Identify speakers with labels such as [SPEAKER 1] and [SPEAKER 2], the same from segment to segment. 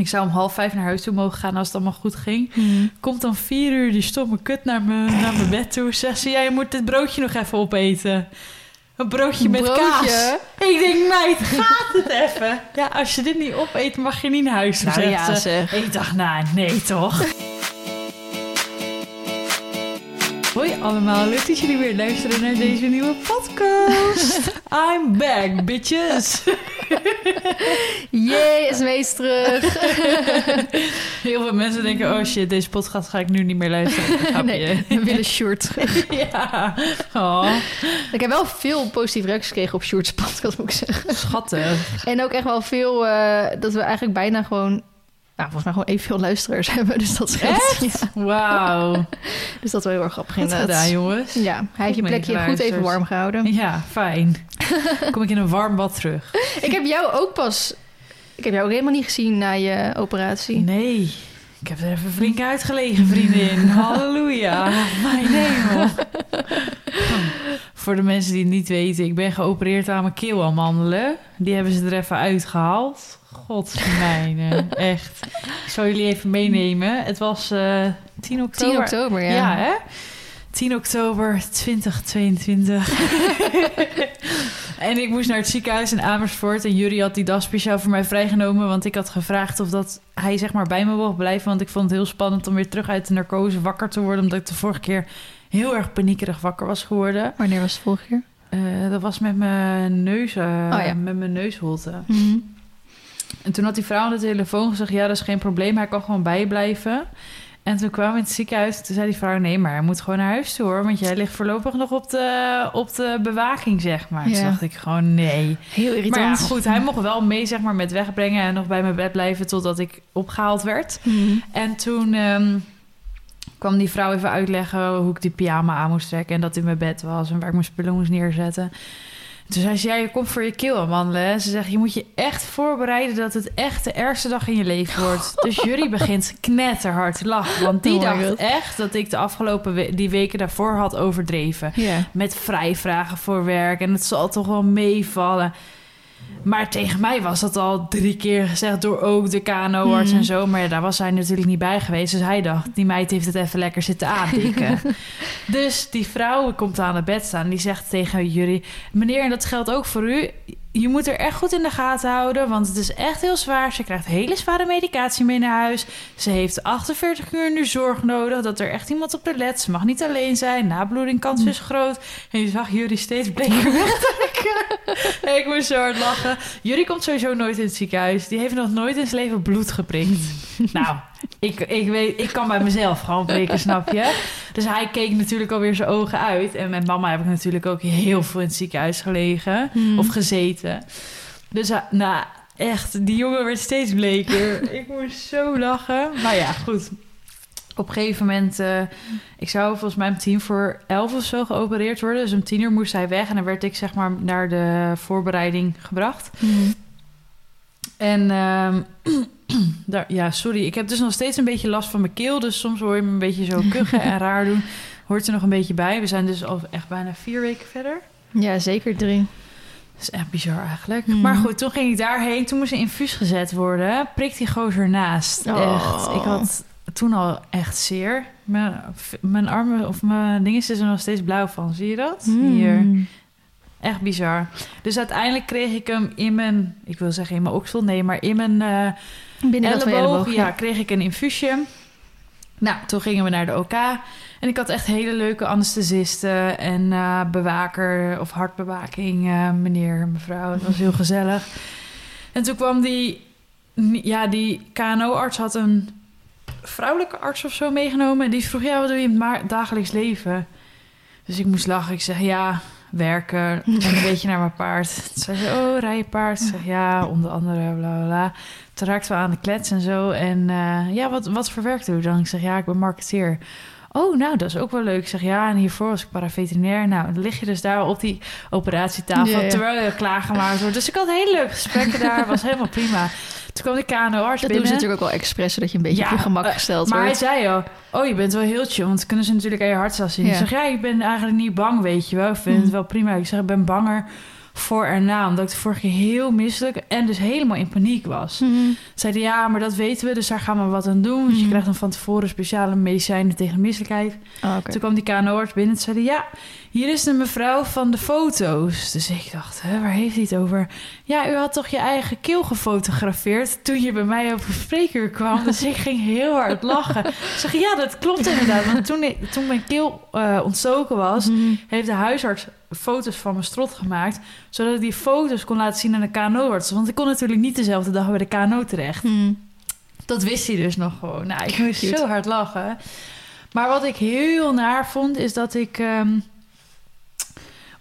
[SPEAKER 1] Ik zou om half vijf naar huis toe mogen gaan als het allemaal goed ging.
[SPEAKER 2] Hmm.
[SPEAKER 1] Komt dan vier uur die stomme kut naar mijn, naar mijn bed toe. Zegt ze, ja, je moet dit broodje nog even opeten. Een broodje met
[SPEAKER 2] Broodje?
[SPEAKER 1] kaas. Ik denk, meid, gaat het even? Ja, als je dit niet opeet, mag je niet naar huis. toe,
[SPEAKER 2] Nou ja,
[SPEAKER 1] ze.
[SPEAKER 2] zeg.
[SPEAKER 1] Ik dacht, nou, nee toch? Allemaal, leuk dat jullie weer luisteren naar deze nieuwe podcast. I'm back, bitches.
[SPEAKER 2] Jee, is Mees terug.
[SPEAKER 1] Heel veel mensen denken, oh shit, deze podcast ga ik nu niet meer luisteren.
[SPEAKER 2] Nee, we willen Sjoerd terug.
[SPEAKER 1] Ja, oh,
[SPEAKER 2] Ik heb wel veel positieve reacties gekregen op Sjoerd's podcast, moet ik zeggen.
[SPEAKER 1] schattig.
[SPEAKER 2] En ook echt wel veel, eh, dat we eigenlijk bijna gewoon... Nou, volgens mij gewoon evenveel luisteraars hebben. Dus dat scheelt.
[SPEAKER 1] Echt?
[SPEAKER 2] Ja,
[SPEAKER 1] Wauw.
[SPEAKER 2] dus dat wel heel erg grappig
[SPEAKER 1] Goed
[SPEAKER 2] inderdaad.
[SPEAKER 1] gedaan, jongens.
[SPEAKER 2] Ja, hij heeft je plekje goed even warm gehouden.
[SPEAKER 1] Ja, fijn. Kom ik in een warm bad terug.
[SPEAKER 2] Ik heb jou ook pas... Ik heb jou ook helemaal niet gezien na je operatie.
[SPEAKER 1] Nee, ik heb er even flink uitgelegen, vriendin. Halleluja. Mijn hemel. Voor de mensen die het niet weten, ik ben geopereerd aan mijn keelamandelen. Die hebben ze er even uitgehaald. Godsmijne, echt. Ik zal jullie even meenemen. Het was eh 10 oktober.
[SPEAKER 2] 10 oktober, ja.
[SPEAKER 1] Ja, hè? 10 oktober 2022. en ik moest naar het ziekenhuis in Amersfoort. En Jury had die dag speciaal voor mij vrijgenomen. Want ik had gevraagd of dat hij zeg maar bij me mocht blijven. Want ik vond het heel spannend om weer terug uit de narcose wakker te worden. Omdat ik de vorige keer heel erg paniekerig wakker was geworden.
[SPEAKER 2] Wanneer was het vorige keer?
[SPEAKER 1] Eh, dat was met mijn neus, eh,
[SPEAKER 2] Oh ja.
[SPEAKER 1] met mijn neusholte.
[SPEAKER 2] Mhm.
[SPEAKER 1] En toen had die vrouw aan de telefoon gezegd... ja, dat is geen probleem, hij kan gewoon bij je blijven. En toen kwamen we in het ziekenhuis. Toen zei die vrouw... nee, maar hij moet gewoon naar huis toe, hoor. Want jij ligt voorlopig nog op de, op de bewaking, zeg maar. Toen
[SPEAKER 2] Ja.
[SPEAKER 1] dacht ik gewoon, nee.
[SPEAKER 2] Heel
[SPEAKER 1] Maar ja,
[SPEAKER 2] irritant.
[SPEAKER 1] goed, hij mocht wel mee, zeg maar, met wegbrengen... en nog bij mijn bed blijven totdat ik opgehaald werd.
[SPEAKER 2] Mhm.
[SPEAKER 1] En toen ehm, kwam die vrouw even uitleggen hoe ik die pyjama aan moest trekken... en dat in mijn bed was en waar ik mijn spullen moest neerzetten. Toen zei ze, ja, je komt voor je keelamandelen. hè. Ze zegt, je moet je echt voorbereiden dat het echt de ergste dag in je leven wordt. Dus Jury begint knetterhard te lachen. Want die
[SPEAKER 2] Oh
[SPEAKER 1] dacht echt dat ik de afgelopen we- die weken daarvoor had overdreven. Met vrijvragen voor werk en het zal toch wel meevallen. Maar tegen mij was dat al drie keer gezegd door ook de KNO-arts
[SPEAKER 2] Mhm.
[SPEAKER 1] en zo. Maar ja, daar was hij natuurlijk niet bij geweest. Dus hij dacht, die meid heeft het even lekker zitten aandikken. dus die vrouw komt aan het bed staan. Die zegt tegen jullie... Meneer, en dat geldt ook voor u... Je moet er echt goed in de gaten houden, want het is echt heel zwaar. Ze krijgt hele zware medicatie mee naar huis. Ze heeft 48 uur nu zorg nodig, dat er echt iemand op de let. Ze mag niet alleen zijn, nabloeding kans is groot. En je zag jullie steeds bleker wegtrekken. En ik moest zo hard lachen. Jullie komt sowieso nooit in het ziekenhuis. Die heeft nog nooit in zijn leven bloed geprikt. nou, ik, ik, weet, ik kan bij mezelf gewoon prikken, snap je? Dus hij keek natuurlijk alweer zijn ogen uit. En met mama heb ik natuurlijk ook heel veel in het ziekenhuis gelegen.
[SPEAKER 2] Mhm.
[SPEAKER 1] Of gezeten. Dus hij- nou, echt, die jongen werd steeds bleker. ik moest zo lachen. Maar ja, goed. Op een gegeven moment, eh, ik zou volgens mij om tien voor elf of zo geopereerd worden. Dus om tien uur moest hij weg en dan werd ik zeg maar naar de voorbereiding gebracht.
[SPEAKER 2] Mhm.
[SPEAKER 1] En ehm, daar, ja, sorry, ik heb dus nog steeds een beetje last van mijn keel. Dus soms hoor je me een beetje zo kuchen en raar doen. Hoort er nog een beetje bij. We zijn dus al echt bijna vier weken verder.
[SPEAKER 2] Ja, zeker drie.
[SPEAKER 1] Dat is echt bizar eigenlijk.
[SPEAKER 2] Mhm.
[SPEAKER 1] Maar goed, toen ging ik daarheen. Toen moest een infuus gezet worden. Prikt die gozer naast.
[SPEAKER 2] Oh.
[SPEAKER 1] Echt. Ik had toen al echt zeer. Mijn, mijn armen of mijn dingen is er nog steeds blauw van. Zie je dat? Hier. Echt bizar. Dus uiteindelijk kreeg ik hem in mijn... Ik wil zeggen in mijn oksel. Nee, maar in mijn... eh,
[SPEAKER 2] Binnen
[SPEAKER 1] elleboog,
[SPEAKER 2] elleboog,
[SPEAKER 1] ja, kreeg ik een infuusje. Nou, toen gingen we naar de OK. En ik had echt hele leuke anesthesisten en eh, bewaker of hartbewaking, eh, meneer, mevrouw. Het was heel gezellig. En toen kwam die, ja, die KNO-arts had een vrouwelijke arts of zo meegenomen. En die vroeg, ja, wat doe je in het dagelijks leven? Dus ik moest lachen. Ik zeg, ja, werken en een beetje naar mijn paard. Toen zei ze, oh, rij je paard? Zeg, ja, onder andere, bla, bla, bla. Toen raakten we aan de klets en zo. En eh, ja, wat, wat voor werk doe je dan? Ik zeg, ja, ik ben marketeer. Oh, nou, dat is ook wel leuk. Ik zeg, ja, en hiervoor was ik paraveterinair. Nou, dan lig je dus daar op die operatietafel... Terwijl je klaargemaakt wordt. Dus ik had hele leuke gesprekken daar. was helemaal prima. Toen kwam de KNO-arts
[SPEAKER 2] Dat doen
[SPEAKER 1] binnen.
[SPEAKER 2] ze natuurlijk ook wel expres, zodat je een beetje
[SPEAKER 1] Ja,
[SPEAKER 2] op je gemak
[SPEAKER 1] eh,
[SPEAKER 2] gesteld
[SPEAKER 1] Maar hij
[SPEAKER 2] wordt.
[SPEAKER 1] zei al, oh, je bent wel heel chill. Want kunnen ze natuurlijk aan je hartslag zien.
[SPEAKER 2] Ja.
[SPEAKER 1] Ik zeg, ja, ik ben eigenlijk niet bang, weet je wel. Ik vind het wel prima. Ik zeg, ik ben banger voor en na. Omdat ik de vorige keer heel misselijk en dus helemaal in paniek was.
[SPEAKER 2] Mhm.
[SPEAKER 1] Zeiden ja, maar dat weten we, dus daar gaan we wat aan doen. Dus je
[SPEAKER 2] Mhm.
[SPEAKER 1] krijgt dan van tevoren speciale medicijnen tegen misselijkheid.
[SPEAKER 2] Oh.
[SPEAKER 1] Toen kwam die KNO-arts binnen en zeiden... ja, hier is de mevrouw van de foto's. Dus ik dacht, hè, waar heeft hij het over? Ja, u had toch je eigen keel gefotografeerd... toen je bij mij op een spreekuur kwam. Dus ik ging heel hard lachen. Ik zeg, ja, dat klopt inderdaad. Want toen, ik, toen mijn keel eh, ontstoken was...
[SPEAKER 2] Mhm.
[SPEAKER 1] heeft de huisarts foto's van mijn strot gemaakt... zodat ik die foto's kon laten zien aan de KNO-arts. Want ik kon natuurlijk niet dezelfde dag bij de KNO terecht.
[SPEAKER 2] Mhm.
[SPEAKER 1] Dat wist hij dus nog gewoon. Nou, ik moest
[SPEAKER 2] Cute.
[SPEAKER 1] zo hard lachen. Maar wat ik heel naar vond, is dat ik... ehm,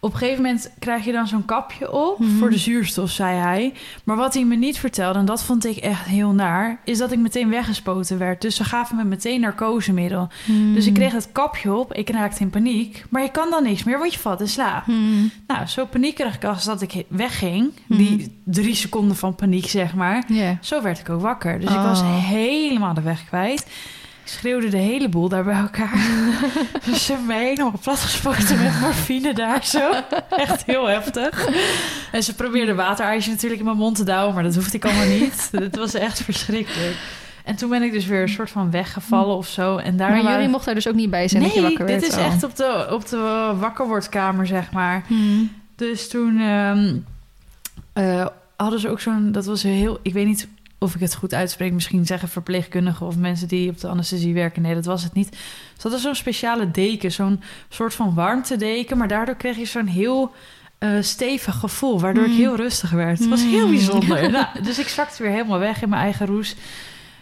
[SPEAKER 1] op een gegeven moment krijg je dan zo'n kapje op
[SPEAKER 2] Mhm.
[SPEAKER 1] voor de zuurstof, zei hij. Maar wat hij me niet vertelde, en dat vond ik echt heel naar... is dat ik meteen weggespoten werd. Dus ze gaven me meteen narcosemiddel.
[SPEAKER 2] Mhm.
[SPEAKER 1] Dus ik kreeg het kapje op, ik raakte in paniek. Maar je kan dan niks meer, want je valt in slaap.
[SPEAKER 2] Mhm.
[SPEAKER 1] Nou, zo paniekerig als dat ik wegging...
[SPEAKER 2] Mhm.
[SPEAKER 1] die drie seconden van paniek, zeg maar... Zo werd ik ook wakker. Dus ik
[SPEAKER 2] Oh.
[SPEAKER 1] was helemaal de weg kwijt. Schreeuwde de hele boel daar bij elkaar. dus ze hebben helemaal platgespoten met morfine daar zo. Echt heel heftig. En ze probeerde waterijsje natuurlijk in mijn mond te douwen... maar dat hoefde ik allemaal niet. Het was echt verschrikkelijk. En toen ben ik dus weer een soort van weggevallen of zo. En daar
[SPEAKER 2] Maar
[SPEAKER 1] waren-
[SPEAKER 2] jullie mocht daar dus ook niet bij zijn dat je
[SPEAKER 1] Nee,
[SPEAKER 2] wakker werd?
[SPEAKER 1] dit is
[SPEAKER 2] Oh.
[SPEAKER 1] echt op de, op de wakkerwordkamer, zeg maar.
[SPEAKER 2] Mhm.
[SPEAKER 1] Dus toen ehm, eh, hadden ze ook zo'n... Dat was heel... Ik weet niet of ik het goed uitspreek. Misschien zeggen verpleegkundigen of mensen die op de anesthesie werken. Nee, dat was het niet. Ze hadden zo'n speciale deken. Zo'n soort van warmtedeken. Maar daardoor kreeg je zo'n heel... eh, stevig gevoel, waardoor ik
[SPEAKER 2] Mm.
[SPEAKER 1] heel rustig werd. Het was heel
[SPEAKER 2] Mm.
[SPEAKER 1] bijzonder. nou, dus ik zakte weer helemaal weg in mijn eigen roes.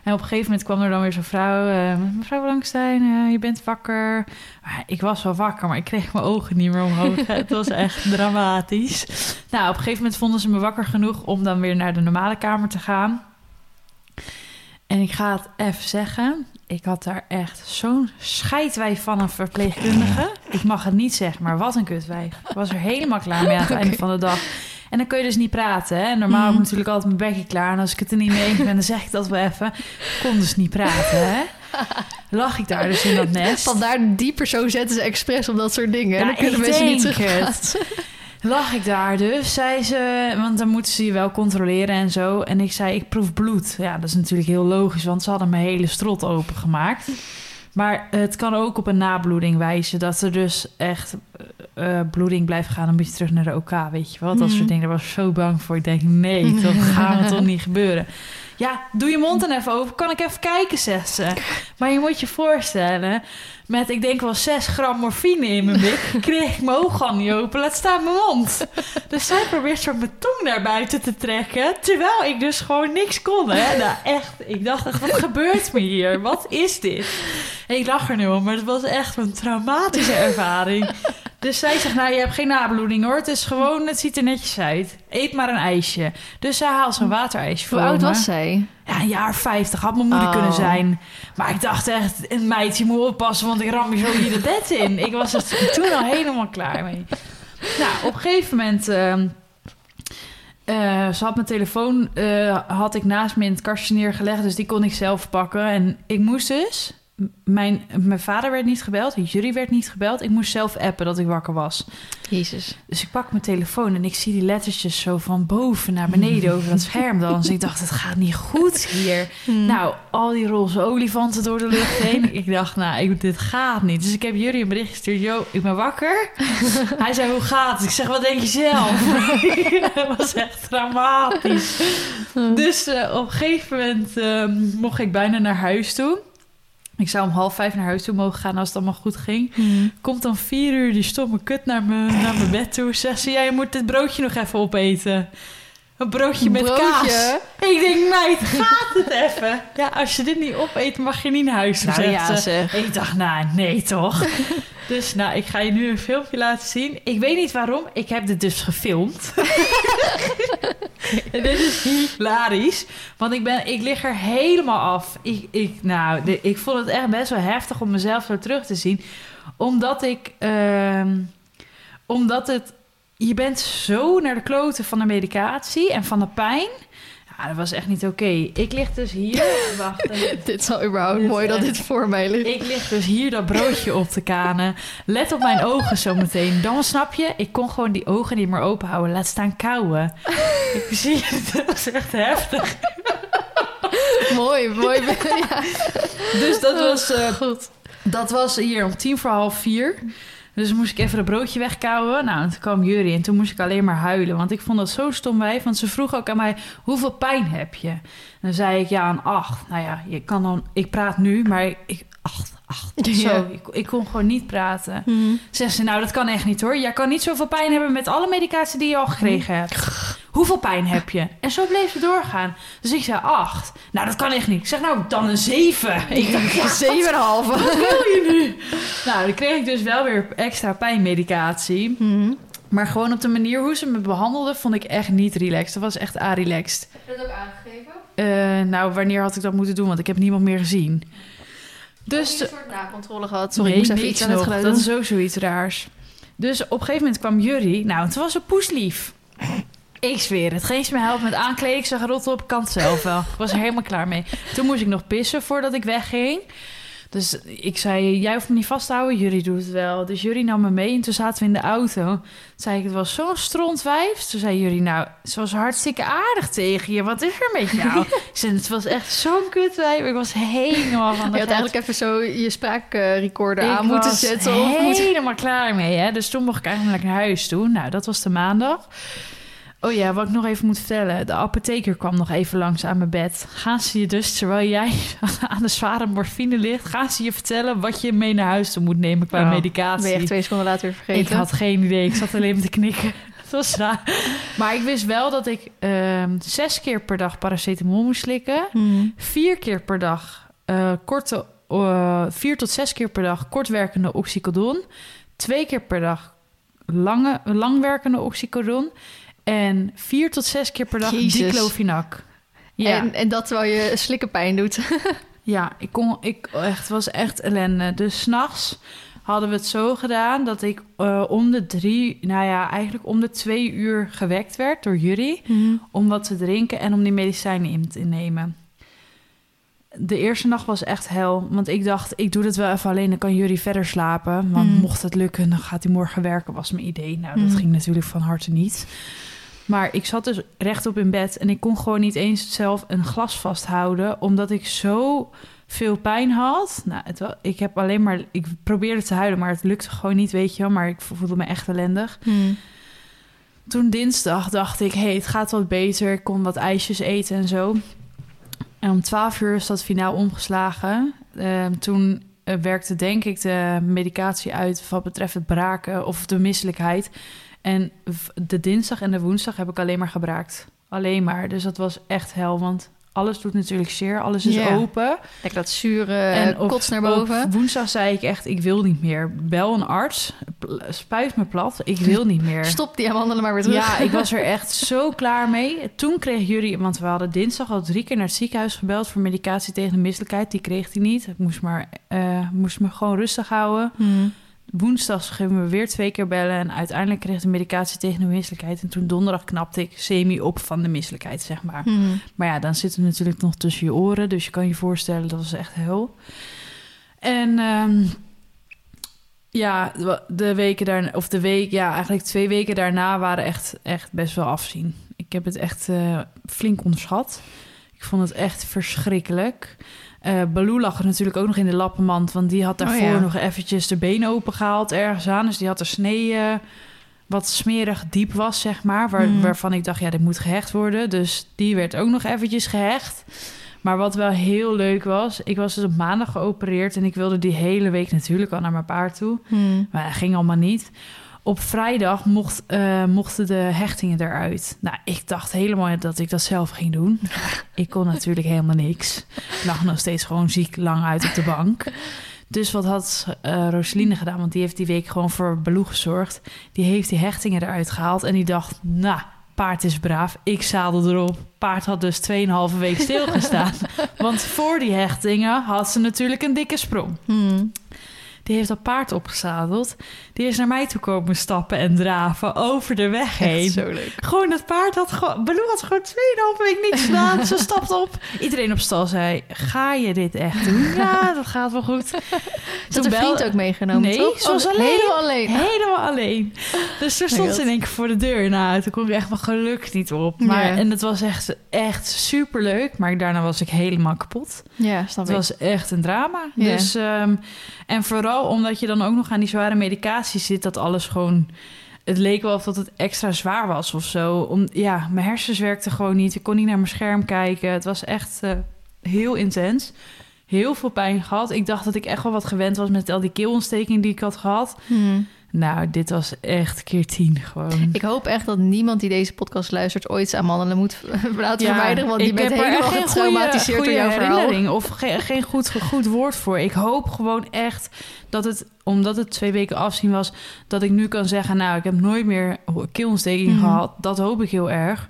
[SPEAKER 1] En op een gegeven moment kwam er dan weer zo'n vrouw. eh, mevrouw Langstein, eh, je bent wakker. Maar ik was wel wakker, maar ik kreeg mijn ogen niet meer omhoog. het was echt dramatisch. Nou, op een gegeven moment vonden ze me wakker genoeg om dan weer naar de normale kamer te gaan. En ik ga het even zeggen. Ik had daar echt zo'n scheidwijf van een verpleegkundige. Ik mag het niet zeggen, maar wat een kutwijf. Ik was er helemaal klaar mee aan het einde van de dag. En dan kun je dus niet praten. Hè? Normaal heb ik
[SPEAKER 2] Mhm.
[SPEAKER 1] natuurlijk altijd mijn bekje klaar. En als ik het er niet mee eens ben, dan zeg ik dat wel even. Ik kon dus niet praten, hè? Lag ik daar dus in dat nest.
[SPEAKER 2] Vandaar die persoon zetten ze expres op dat soort dingen.
[SPEAKER 1] Ja,
[SPEAKER 2] dan kunnen mensen niet terugpraten.
[SPEAKER 1] Lag ik daar dus, zei ze, want dan moeten ze je wel controleren en zo. En ik zei, ik proef bloed. Ja, dat is natuurlijk heel logisch, want ze hadden mijn hele strot opengemaakt. Maar het kan ook op een nabloeding wijzen, dat er dus echt eh, eh, bloeding blijft gaan. Dan moet je terug naar de OK, weet je wel. Dat
[SPEAKER 2] Mhm.
[SPEAKER 1] soort dingen, daar was ik zo bang voor. Ik denk, nee, dat gaat toch niet gebeuren. Ja, doe je mond dan even open. Kan ik even kijken, zegt ze. Maar je moet je voorstellen... met, ik denk wel 6 gram morfine in mijn bik... kreeg ik mijn al niet open. Laat staan mijn mond. Dus zij probeert zo mijn tong naar buiten te trekken... terwijl ik dus gewoon niks kon, hè. Nou, echt. Ik dacht echt, wat gebeurt me hier? Wat is dit? En ik lach er nu om, maar het was echt een traumatische ervaring. Dus zij zegt, nou, je hebt geen nabloeding hoor. Het is gewoon, het ziet er netjes uit. Eet maar een ijsje. Dus zij haalt zo'n waterijsje voor
[SPEAKER 2] Hoe oud
[SPEAKER 1] me.
[SPEAKER 2] was zij?
[SPEAKER 1] Ja, een jaar 50 had mijn moeder
[SPEAKER 2] Oh.
[SPEAKER 1] kunnen zijn. Maar ik dacht echt, een meid, je moet oppassen, want ik ram je zo hier de bed in. Ik was er toen al helemaal klaar mee. Nou, op een gegeven moment... ehm, eh, ze had mijn telefoon eh, had ik naast me in het kastje neergelegd, dus die kon ik zelf pakken. En ik moest dus... Mijn, mijn vader werd niet gebeld, jullie werd niet gebeld. Ik moest zelf appen dat ik wakker was.
[SPEAKER 2] Jezus.
[SPEAKER 1] Dus ik pak mijn telefoon en ik zie die lettertjes zo van boven naar beneden over dat scherm dansen. Ik dacht, het gaat niet goed hier.
[SPEAKER 2] Hmm.
[SPEAKER 1] Nou, al die roze olifanten door de lucht heen. Ik dacht, nou, ik, dit gaat niet. Dus ik heb jullie een bericht gestuurd. Yo, ik ben wakker. Hij zei, hoe gaat het? Ik zeg, wat denk je zelf? Het was echt dramatisch. Dus eh, op een gegeven moment eh, mocht ik bijna naar huis toe. Ik zou om half vijf naar huis toe mogen gaan als het allemaal goed ging.
[SPEAKER 2] Hmm.
[SPEAKER 1] Komt dan vier uur die stomme kut naar mijn, naar mijn bed toe. Zegt ze, ja, je moet dit broodje nog even opeten. Een broodje met
[SPEAKER 2] Broodje?
[SPEAKER 1] kaas. Ik denk, meid, gaat het even? Ja, als je dit niet opeet, mag je niet naar huis
[SPEAKER 2] Nou ja,
[SPEAKER 1] ze.
[SPEAKER 2] zeg.
[SPEAKER 1] Ik dacht, nou, nee toch? dus nou, ik ga je nu een filmpje laten zien. Ik weet niet waarom. Ik heb dit dus gefilmd. en dit is hilarisch. Want ik, ben, ik lig er helemaal af. Ik, ik, nou, ik vond het echt best wel heftig om mezelf zo terug te zien. Omdat ik... ehm, omdat het... Je bent zo naar de kloten van de medicatie en van de pijn. Ja, dat was echt niet oké. Ik lig dus hier... Wacht.
[SPEAKER 2] Dit is al überhaupt
[SPEAKER 1] Dit
[SPEAKER 2] mooi dat
[SPEAKER 1] echt-
[SPEAKER 2] dit voor mij ligt.
[SPEAKER 1] Ik lig dus hier dat broodje op te kanen. Let op mijn ogen zometeen. Dan snap je, ik kon gewoon die ogen niet meer open houden. Laat staan kauwen. ik zie het, dat was echt heftig.
[SPEAKER 2] mooi, mooi. ja.
[SPEAKER 1] Dus dat was, eh,
[SPEAKER 2] goed.
[SPEAKER 1] dat was hier om tien voor half vier. Dus moest ik even het broodje wegkouwen. Nou, en toen kwam Jury en toen moest ik alleen maar huilen. Want ik vond dat zo stom wijf. Want ze vroeg ook aan mij, hoeveel pijn heb je? En dan zei ik, ja, een acht. Nou ja, je kan dan, ik praat nu, maar ik, acht, acht.
[SPEAKER 2] Ja.
[SPEAKER 1] Zo, ik, ik kon gewoon niet praten. Zegt ze, nou, dat kan echt niet hoor. Jij kan niet zoveel pijn hebben met alle medicatie die je al gekregen hebt. Hoeveel pijn heb je? En zo bleef ze doorgaan. Dus ik zei acht. Nou, dat kan echt niet. Ik zeg, nou, dan een zeven. Ik dacht, ja,
[SPEAKER 2] Zeven en halve.
[SPEAKER 1] wat wil je nu? Nou, dan kreeg ik dus wel weer extra pijnmedicatie.
[SPEAKER 2] Mhm.
[SPEAKER 1] Maar gewoon op de manier hoe ze me behandelde, vond ik echt niet relaxed. Dat was echt a-relaxed.
[SPEAKER 2] Heb je dat ook aangegeven?
[SPEAKER 1] Eh, nou, wanneer had ik dat moeten doen? Want ik heb niemand meer gezien. Dus
[SPEAKER 2] een soort nakontrole gehad. Sorry,
[SPEAKER 1] nee,
[SPEAKER 2] ik moest even iets aan het geluid
[SPEAKER 1] Dat is ook zoiets raars. Dus op een gegeven moment kwam Jury. Nou, het was een poeslief. Ik zweer het. Geen me helpen met aankleden. Ik zag rot op kant zelf wel. Ik was er helemaal klaar mee. Toen moest ik nog pissen voordat ik wegging. Dus ik zei, jij hoeft me niet vast te houden. Jury doet het wel. Dus Jury nam me mee en toen zaten we in de auto. Toen zei ik, het was zo'n strontwijf. Toen zei Jury, nou, ze was hartstikke aardig tegen je. Wat is er met jou? ik zei, het was echt zo'n kutwijf. Ik was helemaal van de
[SPEAKER 2] Je had eigenlijk even zo je spraakrecorder
[SPEAKER 1] Ik
[SPEAKER 2] aan moeten
[SPEAKER 1] was
[SPEAKER 2] zetten. Of moeten...
[SPEAKER 1] helemaal klaar mee. Hè? Dus toen mocht ik eigenlijk naar huis toe. Nou, dat was de maandag. Oh ja, wat ik nog even moet vertellen. De apotheker kwam nog even langs aan mijn bed. Gaan ze je dus, terwijl jij aan de zware morfine ligt... gaan ze je vertellen wat je mee naar huis toe moet nemen qua
[SPEAKER 2] Oh,
[SPEAKER 1] medicatie.
[SPEAKER 2] Ben je echt twee seconden later weer vergeten?
[SPEAKER 1] Ik had geen idee. Ik zat alleen maar te knikken. Het was raar. Maar ik wist wel dat ik ehm, zes keer per dag paracetamol moest slikken
[SPEAKER 2] Mhm.
[SPEAKER 1] vier keer per dag eh, korte, eh, vier tot zes keer per dag kortwerkende oxycodon, twee keer per dag lange, langwerkende oxycodon en vier tot zes keer per dag
[SPEAKER 2] Jezus.
[SPEAKER 1] diclofenac. Ja,
[SPEAKER 2] En, en dat terwijl je slikken pijn doet.
[SPEAKER 1] ja, ik kon, ik echt het was echt ellende. Dus s'nachts hadden we het zo gedaan dat ik eh, om de drie, nou ja, eigenlijk om de twee uur gewekt werd door jullie. om wat te drinken en om die medicijnen in te nemen. De eerste nacht was echt hel, want ik dacht, ik doe het wel even alleen, dan kan jullie verder slapen. Want
[SPEAKER 2] Mm.
[SPEAKER 1] mocht het lukken, dan gaat hij morgen werken, was mijn idee. Nou, dat
[SPEAKER 2] Mm.
[SPEAKER 1] ging natuurlijk van harte niet. Maar ik zat dus rechtop in bed en ik kon gewoon niet eens zelf een glas vasthouden, omdat ik zo veel pijn had. Nou, het, ik heb alleen maar, ik probeerde te huilen, maar het lukte gewoon niet, weet je wel. Maar ik voelde me echt ellendig. Toen dinsdag dacht ik, hey, het gaat wat beter. Ik kon wat ijsjes eten en zo. En om 12 uur is dat finaal omgeslagen. Ehm, toen eh, werkte denk ik de medicatie uit wat betreft het braken of de misselijkheid. En de dinsdag en de woensdag heb ik alleen maar gebraakt. Alleen maar. Dus dat was echt hel, want alles doet natuurlijk zeer. Alles is open.
[SPEAKER 2] Lekker dat zure
[SPEAKER 1] En op-
[SPEAKER 2] kots naar boven.
[SPEAKER 1] Op woensdag zei ik echt, ik wil niet meer. Bel een arts, spuit me plat. Ik wil niet meer.
[SPEAKER 2] Stop die amandelen maar weer terug.
[SPEAKER 1] Ja, ik was er echt zo klaar mee. Toen kreeg jullie, want we hadden dinsdag al drie keer naar het ziekenhuis gebeld voor medicatie tegen de misselijkheid. Die kreeg hij niet. Ik moest, maar, eh, moest me gewoon rustig houden.
[SPEAKER 2] Hmm.
[SPEAKER 1] Woensdag gingen we weer twee keer bellen en uiteindelijk kreeg de medicatie tegen de misselijkheid. En toen donderdag knapte ik semi op van de misselijkheid, zeg maar.
[SPEAKER 2] Hmm.
[SPEAKER 1] Maar ja, dan zit het natuurlijk nog tussen je oren. Dus je kan je voorstellen, dat was echt hel. En ehm, ja, de weken daarna, of de week, ja, eigenlijk twee weken daarna waren echt, echt best wel afzien. Ik heb het echt eh, flink onderschat. Ik vond het echt verschrikkelijk. Eh Baloo lag er natuurlijk ook nog in de lappenmand, want die had
[SPEAKER 2] Oh,
[SPEAKER 1] daarvoor
[SPEAKER 2] ja.
[SPEAKER 1] nog eventjes de benen opengehaald ergens aan. Dus die had er snee eh, wat smerig diep was, zeg maar. Waar,
[SPEAKER 2] Mhm.
[SPEAKER 1] Waarvan ik dacht, ja, dit moet gehecht worden. Dus die werd ook nog eventjes gehecht. Maar wat wel heel leuk was, ik was dus op maandag geopereerd... en ik wilde die hele week natuurlijk al naar mijn paard toe.
[SPEAKER 2] Hmm.
[SPEAKER 1] Maar dat ging allemaal niet. Op vrijdag mocht, eh, mochten de hechtingen eruit. Nou, ik dacht helemaal dat ik dat zelf ging doen. ik kon natuurlijk helemaal niks. Ik lag nog steeds gewoon ziek lang uit op de bank. Dus wat had eh Roseline gedaan? Want die heeft die week gewoon voor Baloo gezorgd. Die heeft die hechtingen eruit gehaald. En die dacht, nou, paard is braaf. Ik zadel erop. Paard had dus 2,5 week stilgestaan. Want voor die hechtingen had ze natuurlijk een dikke sprong.
[SPEAKER 2] Hmm.
[SPEAKER 1] Die heeft dat paard opgezadeld. Die is naar mij toe komen stappen en draven over de weg heen.
[SPEAKER 2] Echt zo leuk.
[SPEAKER 1] Gewoon dat paard had gewoon... Baloo had gewoon 2,5 week niks gedaan. Ze stapt op. Iedereen op stal zei, ga je dit echt doen? Ja, dat gaat wel goed.
[SPEAKER 2] Is dat een vriend ook meegenomen,
[SPEAKER 1] Nee,
[SPEAKER 2] toch?
[SPEAKER 1] ze was
[SPEAKER 2] Oh,
[SPEAKER 1] alleen.
[SPEAKER 2] Helemaal alleen.
[SPEAKER 1] Helemaal alleen. Dus toen stond ze in één keer voor de deur. Nou, toen kon ik echt mijn geluk niet op. Maar. En het was echt, echt super leuk. Maar daarna was ik helemaal kapot.
[SPEAKER 2] Ja, snap
[SPEAKER 1] Het was echt een drama. Dus, ehm, en vooral omdat je dan ook nog aan die zware medicatie zit, dat alles gewoon. Het leek wel of dat het extra zwaar was of zo. Om, ja, mijn hersens werkten gewoon niet. Ik kon niet naar mijn scherm kijken. Het was echt eh, heel intens. Heel veel pijn gehad. Ik dacht dat ik echt wel wat gewend was met al die keelontsteking die ik had gehad.
[SPEAKER 2] Hmm.
[SPEAKER 1] Nou, dit was echt keer tien gewoon.
[SPEAKER 2] Ik hoop echt dat niemand die deze podcast luistert ooit zijn amandelen moet laten
[SPEAKER 1] Ja,
[SPEAKER 2] verwijderen. Want die bent helemaal getraumatiseerd door jouw verhaal.
[SPEAKER 1] Of geen, geen goed, goed woord voor. Ik hoop gewoon echt dat het, omdat het twee weken afzien was, dat ik nu kan zeggen: Nou, ik heb nooit meer keelontsteking
[SPEAKER 2] Mhm.
[SPEAKER 1] gehad. Dat hoop ik heel erg.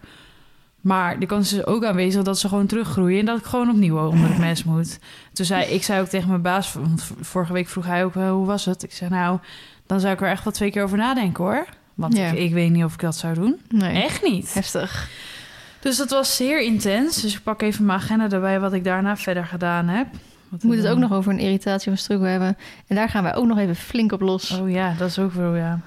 [SPEAKER 1] Maar de kans is ook aanwezig dat ze gewoon teruggroeien en dat ik gewoon opnieuw onder het mes moet. Toen zei ik zei ook tegen mijn baas, want vorige week vroeg hij ook eh, hoe was het. Ik zei nou, dan zou ik er echt wel twee keer over nadenken hoor. Want
[SPEAKER 2] Ja.
[SPEAKER 1] ik, ik weet niet of ik dat zou doen.
[SPEAKER 2] Nee,
[SPEAKER 1] Echt niet.
[SPEAKER 2] heftig.
[SPEAKER 1] Dus dat was zeer intens. Dus ik pak even mijn agenda erbij wat ik daarna verder gedaan heb. Wat
[SPEAKER 2] We moeten het ook nog over een irritatie of een struggle hebben. En daar gaan wij ook nog even flink op los.
[SPEAKER 1] Oh ja, dat is ook wel, ja.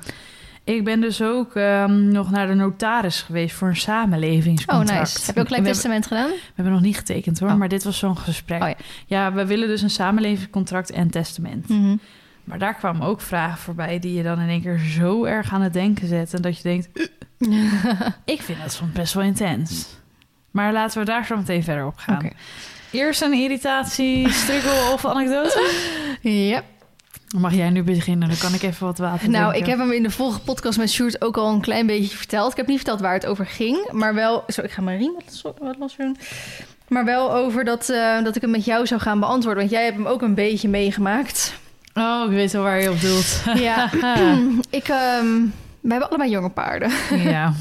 [SPEAKER 1] Ik ben dus ook ehm, nog naar de notaris geweest voor een
[SPEAKER 2] Oh,
[SPEAKER 1] samenlevingscontract.
[SPEAKER 2] nice. Heb je ook
[SPEAKER 1] hebben,
[SPEAKER 2] testament gedaan?
[SPEAKER 1] we hebben nog niet getekend hoor,
[SPEAKER 2] Oh.
[SPEAKER 1] maar dit was zo'n gesprek.
[SPEAKER 2] Oh ja.
[SPEAKER 1] ja, we willen dus een samenlevingscontract en testament.
[SPEAKER 2] Mhm.
[SPEAKER 1] Maar daar kwamen ook vragen voorbij die je dan in één keer zo erg aan het denken zetten... dat je denkt, ik vind dat soms best wel intens. Maar laten we daar zo meteen verder op gaan. Eerst een irritatie, struggle of anekdote?
[SPEAKER 2] ja.
[SPEAKER 1] Mag jij nu beginnen, dan kan ik even wat water
[SPEAKER 2] Nou,
[SPEAKER 1] drinken.
[SPEAKER 2] ik heb hem in de vorige podcast met Sjoerd ook al een klein beetje verteld. Ik heb niet verteld waar het over ging, maar wel... Zo, ik ga mijn riem wat los- wat los doen. Maar wel over dat, eh, dat ik hem met jou zou gaan beantwoorden. Want jij hebt hem ook een beetje meegemaakt.
[SPEAKER 1] Oh, ik weet wel waar je op doelt.
[SPEAKER 2] Ja, ik... ehm, we hebben allebei jonge paarden.
[SPEAKER 1] ja.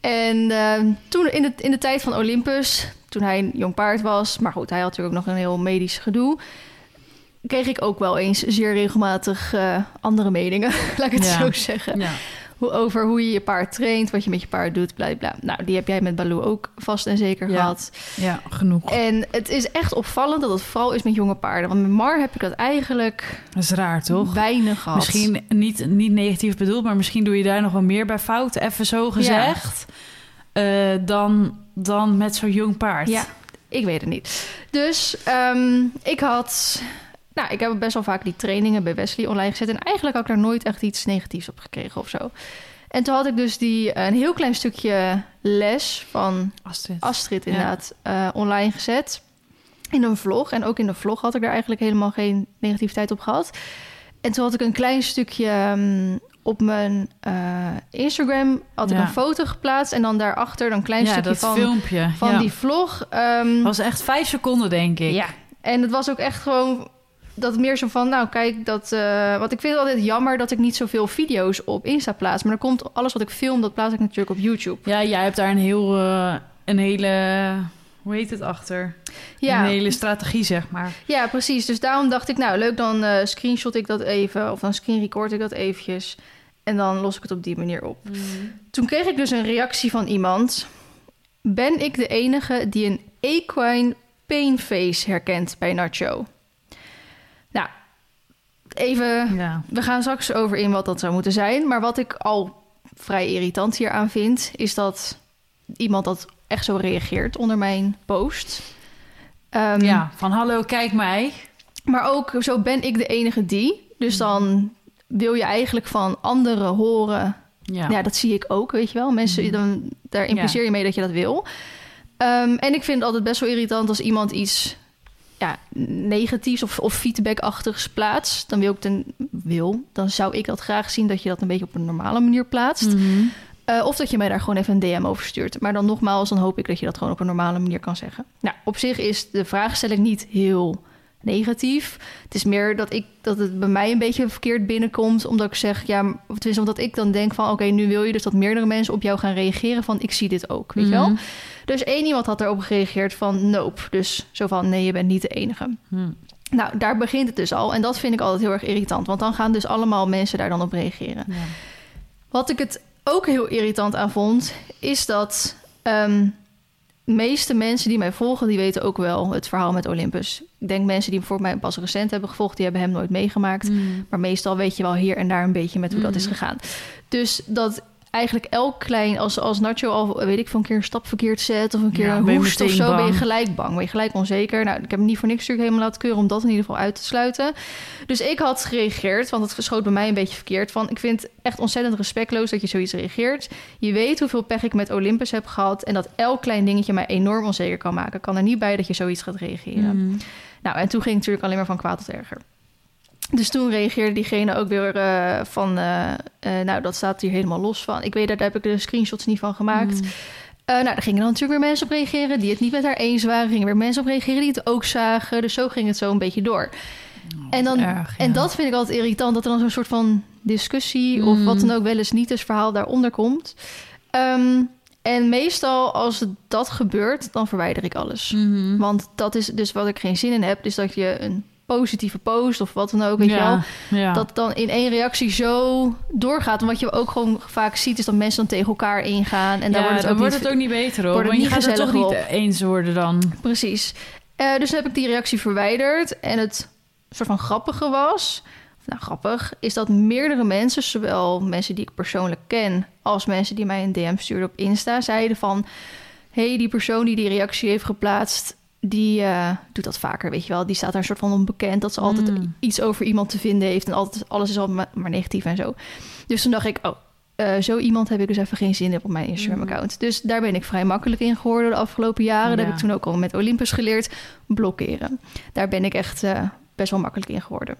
[SPEAKER 2] En ehm, toen in de, in de tijd van Olympus, toen hij een jong paard was... maar goed, hij had natuurlijk ook nog een heel medisch gedoe... kreeg ik ook wel eens zeer regelmatig eh, andere meningen, laat ik het
[SPEAKER 1] Ja.
[SPEAKER 2] zo zeggen.
[SPEAKER 1] ja.
[SPEAKER 2] Hoe, over hoe je je paard traint, wat je met je paard doet, bla bla. Nou, die heb jij met Baloo ook vast en zeker
[SPEAKER 1] Ja.
[SPEAKER 2] gehad.
[SPEAKER 1] Ja, genoeg.
[SPEAKER 2] En het is echt opvallend dat het vooral is met jonge paarden. Want met Mar heb ik dat eigenlijk
[SPEAKER 1] Dat is raar, toch?
[SPEAKER 2] weinig gehad.
[SPEAKER 1] Misschien niet, niet negatief bedoeld, maar misschien doe je daar nog wel meer bij fout, even zo gezegd, eh, dan, dan met zo'n jong paard.
[SPEAKER 2] Ja, ik weet het niet. Dus ehm, ik had... Nou, ik heb best wel vaak die trainingen bij Wesley online gezet. En eigenlijk had ik daar nooit echt iets negatiefs op gekregen of zo. En toen had ik dus die, een heel klein stukje les van
[SPEAKER 1] Astrid.
[SPEAKER 2] Astrid
[SPEAKER 1] Ja.
[SPEAKER 2] inderdaad eh, online gezet. In een vlog. En ook in de vlog had ik daar eigenlijk helemaal geen negativiteit op gehad. En toen had ik een klein stukje ehm, op mijn eh, Instagram... had ik
[SPEAKER 1] Ja.
[SPEAKER 2] een foto geplaatst. En dan daarachter dan een klein
[SPEAKER 1] ja,
[SPEAKER 2] stukje van,
[SPEAKER 1] filmpje.
[SPEAKER 2] van
[SPEAKER 1] ja.
[SPEAKER 2] die vlog. Ehm,
[SPEAKER 1] was echt vijf seconden, denk ik.
[SPEAKER 2] ja, en het was ook echt gewoon dat meer zo van, nou kijk, dat. eh want ik vind het altijd jammer dat ik niet zoveel video's op Insta plaats. Maar dan komt alles wat ik film, dat plaats ik natuurlijk op YouTube.
[SPEAKER 1] Ja, jij hebt daar een heel, eh, een hele, hoe heet het achter?
[SPEAKER 2] Ja,
[SPEAKER 1] Een hele strategie, zeg maar.
[SPEAKER 2] ja precies. Dus daarom dacht ik, nou leuk, dan eh, screenshot ik dat even. Of dan screen record ik dat eventjes. En dan los ik het op die manier op. Toen kreeg ik dus een reactie van iemand. Ben ik de enige die een equine pain face herkent bij Nacho? Even
[SPEAKER 1] Ja.
[SPEAKER 2] We gaan straks over in wat dat zou moeten zijn. Maar wat ik al vrij irritant hier aan vind, is dat iemand dat echt zo reageert onder mijn post. Ehm,
[SPEAKER 1] ja, van hallo, kijk mij.
[SPEAKER 2] Maar ook zo ben ik de enige die. Dus dan wil je eigenlijk van anderen horen.
[SPEAKER 1] Ja.
[SPEAKER 2] Ja, dat zie ik ook, weet je wel. Mensen,
[SPEAKER 1] Mhm.
[SPEAKER 2] dan, daar impliceer je mee dat je dat wil. Ehm, en ik vind het altijd best wel irritant als iemand iets ja, negatiefs of, of feedbackachtigs plaatst. Dan wil ik ten, wil, dan zou ik dat graag zien dat je dat een beetje op een normale manier plaatst.
[SPEAKER 1] Mhm.
[SPEAKER 2] Eh, of dat je mij daar gewoon even een DM over stuurt. Maar dan nogmaals, dan hoop ik dat je dat gewoon op een normale manier kan zeggen. Nou, op zich is de vraagstelling niet heel negatief. Het is meer dat, ik, dat het bij mij een beetje verkeerd binnenkomt. Omdat ik zeg, ja, of tenminste omdat ik dan denk van... oké, nu wil je dus dat meerdere mensen op jou gaan reageren van... ik zie dit ook, weet je wel?
[SPEAKER 1] Mhm.
[SPEAKER 2] Dus één iemand had erop gereageerd van nope. Dus zo van, nee, je bent niet de enige.
[SPEAKER 1] Hm.
[SPEAKER 2] Nou, daar begint het dus al. En dat vind ik altijd heel erg irritant. Want dan gaan dus allemaal mensen daar dan op reageren.
[SPEAKER 1] Ja.
[SPEAKER 2] Wat ik het ook heel irritant aan vond, is dat ehm, meeste mensen die mij volgen, die weten ook wel het verhaal met Olympus. Ik denk mensen die voor mij pas recent hebben gevolgd, die hebben hem nooit meegemaakt.
[SPEAKER 1] Mm.
[SPEAKER 2] Maar meestal weet je wel hier en daar een beetje met hoe dat is
[SPEAKER 1] Mhm.
[SPEAKER 2] gegaan. Dus dat eigenlijk elk klein, als, als Nacho al, weet ik, van een keer een stap verkeerd zet of een keer
[SPEAKER 1] Ja,
[SPEAKER 2] een hoest of zo, ben je gelijk bang. Ben je gelijk onzeker. Nou, ik heb hem niet voor niks natuurlijk helemaal laten keuren om dat in ieder geval uit te sluiten. Dus ik had gereageerd, want het schoot bij mij een beetje verkeerd. Van, ik vind het echt ontzettend respectloos dat je zoiets reageert. Je weet hoeveel pech ik met Olympus heb gehad en dat elk klein dingetje mij enorm onzeker kan maken. Ik kan er niet bij dat je zoiets gaat reageren.
[SPEAKER 1] Mm.
[SPEAKER 2] Nou, en toen ging het natuurlijk alleen maar van kwaad tot erger. Dus toen reageerde diegene ook weer eh, van... eh, eh, nou, dat staat hier helemaal los van. Ik weet, daar heb ik de screenshots niet van gemaakt.
[SPEAKER 1] Mm.
[SPEAKER 2] Nou, daar gingen dan natuurlijk weer mensen op reageren... die het niet met haar eens waren. Gingen weer mensen op reageren die het ook zagen. Dus zo ging het zo een beetje door. en, dan,
[SPEAKER 1] erg, ja.
[SPEAKER 2] en dat vind ik altijd irritant... dat er dan zo'n soort van discussie... of
[SPEAKER 1] Mm.
[SPEAKER 2] wat dan ook wel eens niet eens verhaal daaronder komt. Ehm, en meestal als dat gebeurt, dan verwijder ik alles.
[SPEAKER 1] Mhm.
[SPEAKER 2] Want dat is dus wat ik geen zin in heb. Dus dat je een positieve post of wat dan ook, weet je wel.
[SPEAKER 1] ja, ja.
[SPEAKER 2] Dat dan in één reactie zo doorgaat. En wat je ook gewoon vaak ziet, is dat mensen dan tegen elkaar ingaan. En daar
[SPEAKER 1] ja,
[SPEAKER 2] wordt het
[SPEAKER 1] dan
[SPEAKER 2] ook
[SPEAKER 1] wordt
[SPEAKER 2] niet...
[SPEAKER 1] het ook niet beter hoor. Want je gaat het toch niet eens worden dan.
[SPEAKER 2] Precies. Eh, dus heb ik die reactie verwijderd. En het soort van grappige was... Nou, grappig, is dat meerdere mensen, zowel mensen die ik persoonlijk ken... als mensen die mij een DM stuurden op Insta, zeiden van... hey, die persoon die die reactie heeft geplaatst... die eh, doet dat vaker, weet je wel. Die staat daar een soort van onbekend... dat ze altijd
[SPEAKER 1] Mm.
[SPEAKER 2] iets over iemand te vinden heeft... en altijd alles is al maar, maar negatief en zo. Dus toen dacht ik, oh... eh, zo iemand heb ik dus even geen zin in op mijn Instagram-account. Dus daar ben ik vrij makkelijk in geworden de afgelopen jaren. Dat
[SPEAKER 1] Ja.
[SPEAKER 2] heb ik toen ook al met Olympus geleerd. Blokkeren. Daar ben ik echt eh, best wel makkelijk in geworden.